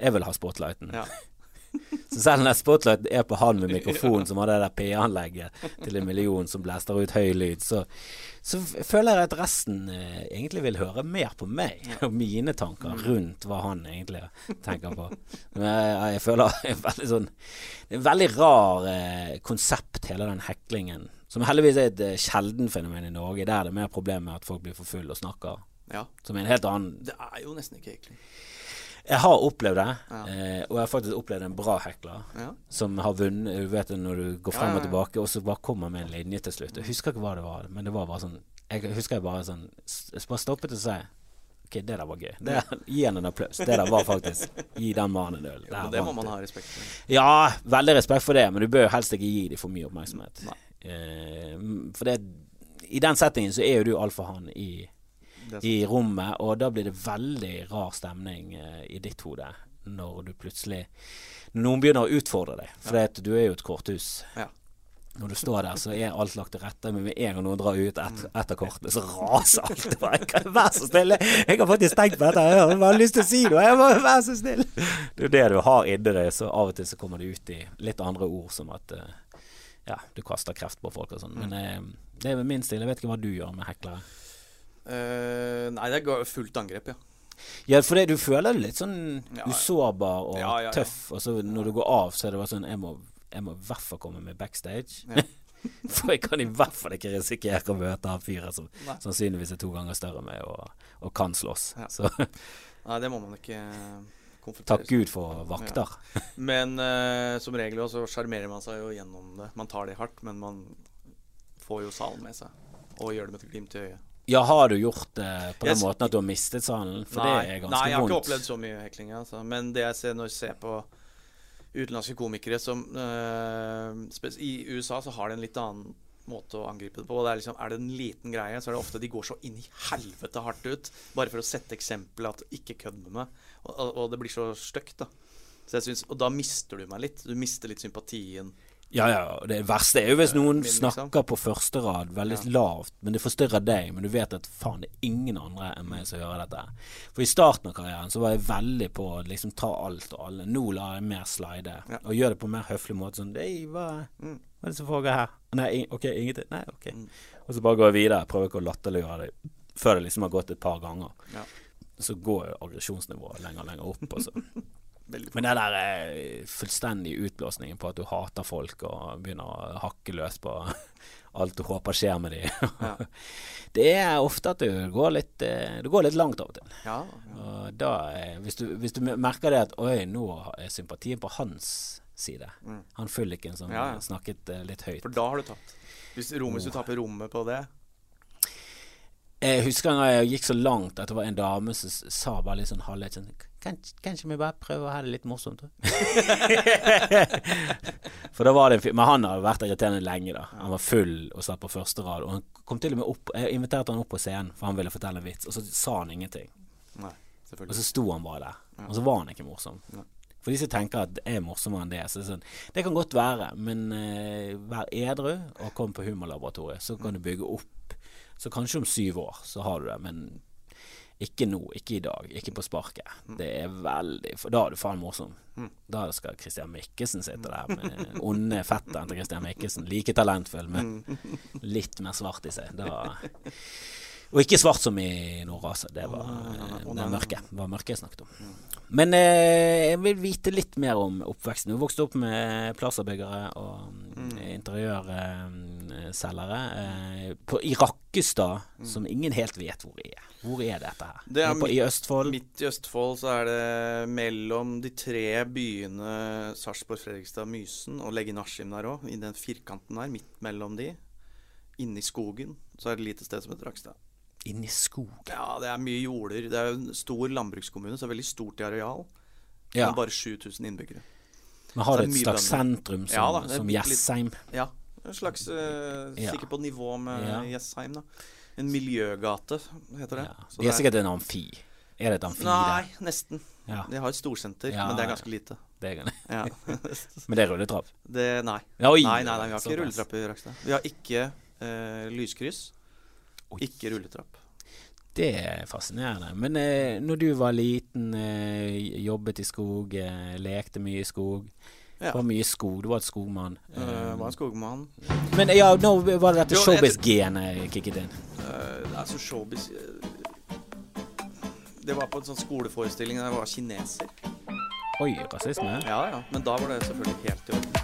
Speaker 1: jeg vil ha spotlighten.
Speaker 2: ja.
Speaker 1: Så selv når Spotlight er på han med mikrofon som har det der P-anlegget til en million som blaster ut høy lyd, så, så føler jeg at resten eh, egentlig vil høre mer på meg og mine tanker rundt hva han egentlig tenker på. Men jeg, jeg føler er veldig sånn Det er en veldig rar eh, konsept, hele den heklingen. Som heldigvis er et eh, sjelden fenomen i Norge. Der er det mer problem med at folk blir for fulle og snakker.
Speaker 2: ja.
Speaker 1: Som er en helt annen
Speaker 2: Det er jo nesten ikke egentlig.
Speaker 1: Jeg har opplevd det,
Speaker 2: Ja.
Speaker 1: eh, og jeg har faktisk opplevd en bra hekler
Speaker 2: Ja.
Speaker 1: som har vunnet Du vet når du går frem og tilbake, og så bare kommer med en linje til slutt. Jeg husker ikke hva det var, men det var bare sånn Jeg husker jeg bare sånn Jeg Bare stoppet og sa Ok, det der var gøy. Det, gi han en applaus. Det der var faktisk Gi den mannen en øl.
Speaker 2: Jo, det må man ha respekt for.
Speaker 1: Ja, veldig respekt for det, men du bør helst ikke gi dem for mye oppmerksomhet. Eh, for det i den settingen så er jo du alfahann i i rommet, og da blir det veldig rar stemning uh, i ditt hode når du plutselig Når noen begynner å utfordre deg, for ja. du er jo et korthus.
Speaker 2: Ja.
Speaker 1: Når du står der, så er alt lagt til rette, men med en gang noen drar ut et,
Speaker 2: etter
Speaker 1: et kortene, så raser alt. Bare, Vær så snill! Jeg har faktisk tenkt på dette, jeg har bare lyst til å si noe! Jeg må, vær så snill! Det er det du har inni deg, så av og til så kommer det ut i litt andre ord, som at eh, ja, du kaster kreft på folk og sånn. Men eh, det er min stil. Jeg vet ikke hva du gjør med heklere.
Speaker 2: Eh, nei, det er fullt angrep, ja.
Speaker 1: Ja, for det, du føler deg litt sånn
Speaker 2: Ja,
Speaker 1: usårbar og
Speaker 2: Ja, ja,
Speaker 1: tøff, og så når du går av, så er det bare sånn Jeg må, jeg må i hvert fall komme med backstage. For jeg kan i hvert fall ikke risikere å møte han fyren som
Speaker 2: Nei.
Speaker 1: sannsynligvis er to ganger større enn meg og, og kan slåss.
Speaker 2: Ja.
Speaker 1: Så
Speaker 2: Nei, det må man ikke konfrontere.
Speaker 1: takk Gud for vakter.
Speaker 2: Men uh, som regel også sjarmerer man seg jo gjennom det. Man tar det hardt, men man får jo salen med seg. Og gjør det med et glimt i øyet.
Speaker 1: Ja, har du gjort det på den
Speaker 2: Jeg
Speaker 1: måten at du har mistet salen? For
Speaker 2: nei,
Speaker 1: det er ganske vondt.
Speaker 2: nei, jeg har ikke opplevd så mye hekling. Altså. Men det jeg ser når jeg ser på utenlandske komikere som øh, I USA så har de en litt annen måte å angripe det på. Det er, liksom, er det en liten greie, så er det ofte de går så inn i helvete hardt ut. Bare for å sette eksempel at ikke kødd med meg. Og, og, og det blir så stygt, da. Så jeg synes, og da mister du meg litt. Du mister litt sympatien.
Speaker 1: Ja, ja. Det verste er jo hvis noen
Speaker 2: min, liksom.
Speaker 1: snakker på første rad veldig
Speaker 2: Ja.
Speaker 1: lavt, men det forstyrrer deg, men du vet at faen, det er ingen andre enn meg som gjør dette. For i starten av karrieren så var jeg veldig på å liksom ta alt og alle. Nå lar jeg mer slide,
Speaker 2: Ja.
Speaker 1: og gjør det på en mer høflig måte. Sånn Hei, hva,
Speaker 2: Mm.
Speaker 1: hva er det som foregår her? Nei, ok, ingenting. Nei, ok.
Speaker 2: Mm.
Speaker 1: Og så bare går jeg videre. Prøver ikke å latterliggjøre det før det liksom har gått et par ganger.
Speaker 2: Ja.
Speaker 1: Så går jo aggresjonsnivået lenger og lenger opp. Og så.
Speaker 2: Veldig
Speaker 1: Men det der eh, fullstendige utblåsningen på at du hater folk og begynner å hakke løs på alt du håper skjer med dem.
Speaker 2: Ja.
Speaker 1: det er ofte at du går litt, du går litt langt av og til.
Speaker 2: Ja, ja.
Speaker 1: Og da, eh, hvis, du, hvis du merker det at Oi, nå er sympatien på hans side.
Speaker 2: Mm.
Speaker 1: Han fylliken som eh, snakket eh, litt høyt.
Speaker 2: For da har du tapt. Hvis, rom, hvis du taper rommet på det
Speaker 1: Jeg husker en gang jeg gikk så langt at det var en dame som sa bare litt sånn halvveis sånn kan, kan vi bare prøver å ha det litt morsomt, da? For da var det en fyr Men han hadde vært irriterende lenge, da. Han var full og satt på første rad. Og han kom til og med opp Jeg inviterte han opp på scenen, for han ville fortelle en vits, og så sa han ingenting.
Speaker 2: Nei,
Speaker 1: Og så sto han bare der. Og så var han ikke morsom.
Speaker 2: Nei.
Speaker 1: For de som tenker at jeg er morsommere enn det, så er det sånn Det kan godt være, men uh, vær edru og kom på Humorlaboratoriet, så kan du bygge opp. Så kanskje om syv år så har du det, men ikke nå, ikke i dag, ikke på sparket. Det er veldig For da er du faen morsom.
Speaker 2: Mm.
Speaker 1: Da skal Christian Mikkelsen sitte der med onde fetteren til Christian Mikkelsen. Like talentfull, men litt mer svart i seg. Da og ikke svart som i Nordrase. Det var.
Speaker 2: Å,
Speaker 1: det mørke. Var mørke jeg snakket om. Men eh, jeg vil vite litt mer om oppveksten. Du vokste opp med plasserbyggere og mm. interiørselgere eh, på- i Rakkestad, som ingen helt vet hvor er. Hvor er dette her?
Speaker 2: Det er
Speaker 1: på, I Østfold?
Speaker 2: Midt i Østfold så er det mellom de tre byene Sarpsborg, Fredrikstad, Mysen og legge Askim der òg. I den firkanten der, midt mellom de. Inni skogen så er det et lite sted som heter Rakstad.
Speaker 1: Inni skogen?
Speaker 2: Ja, det er mye jorder. Det er en stor landbrukskommune, så det er veldig stort i areal.
Speaker 1: Ja.
Speaker 2: Men bare 7000 innbyggere.
Speaker 1: Men har
Speaker 2: du
Speaker 1: et slags sentrum som,
Speaker 2: Ja da,
Speaker 1: som Jessheim?
Speaker 2: Ja, en slags eh,
Speaker 1: Ja.
Speaker 2: Sikkert på nivå med
Speaker 1: Ja.
Speaker 2: Jessheim, da. En miljøgate, heter det.
Speaker 1: Ja.
Speaker 2: Så det er-
Speaker 1: sikkert en amfi. Er det et amfi
Speaker 2: Nei,
Speaker 1: der?
Speaker 2: nesten.
Speaker 1: Ja,
Speaker 2: De har et storsenter, men det er ganske lite.
Speaker 1: det er,
Speaker 2: Ja.
Speaker 1: men det er rulletrapp?
Speaker 2: Det, nei.
Speaker 1: Oi,
Speaker 2: nei, nei, nei, vi har ikke rulletrapp i Rakstad. Vi har ikke uh, lyskryss.
Speaker 1: Oi.
Speaker 2: Ikke rulletrapp.
Speaker 1: Det er fascinerende. Men eh, når du var liten, eh, jobbet i skog, eh, lekte mye i skog
Speaker 2: Ja.
Speaker 1: Var mye skog, du var et skogmann.
Speaker 2: Uh, var en skogmann.
Speaker 1: Men ja, nå var det dette showbiz-genet kicket inn?
Speaker 2: Uh, altså showbiz eh, Det var på en sånn skoleforestilling der jeg var kineser.
Speaker 1: Oi, rasisme?
Speaker 2: Ja ja, men da var det selvfølgelig helt i orden.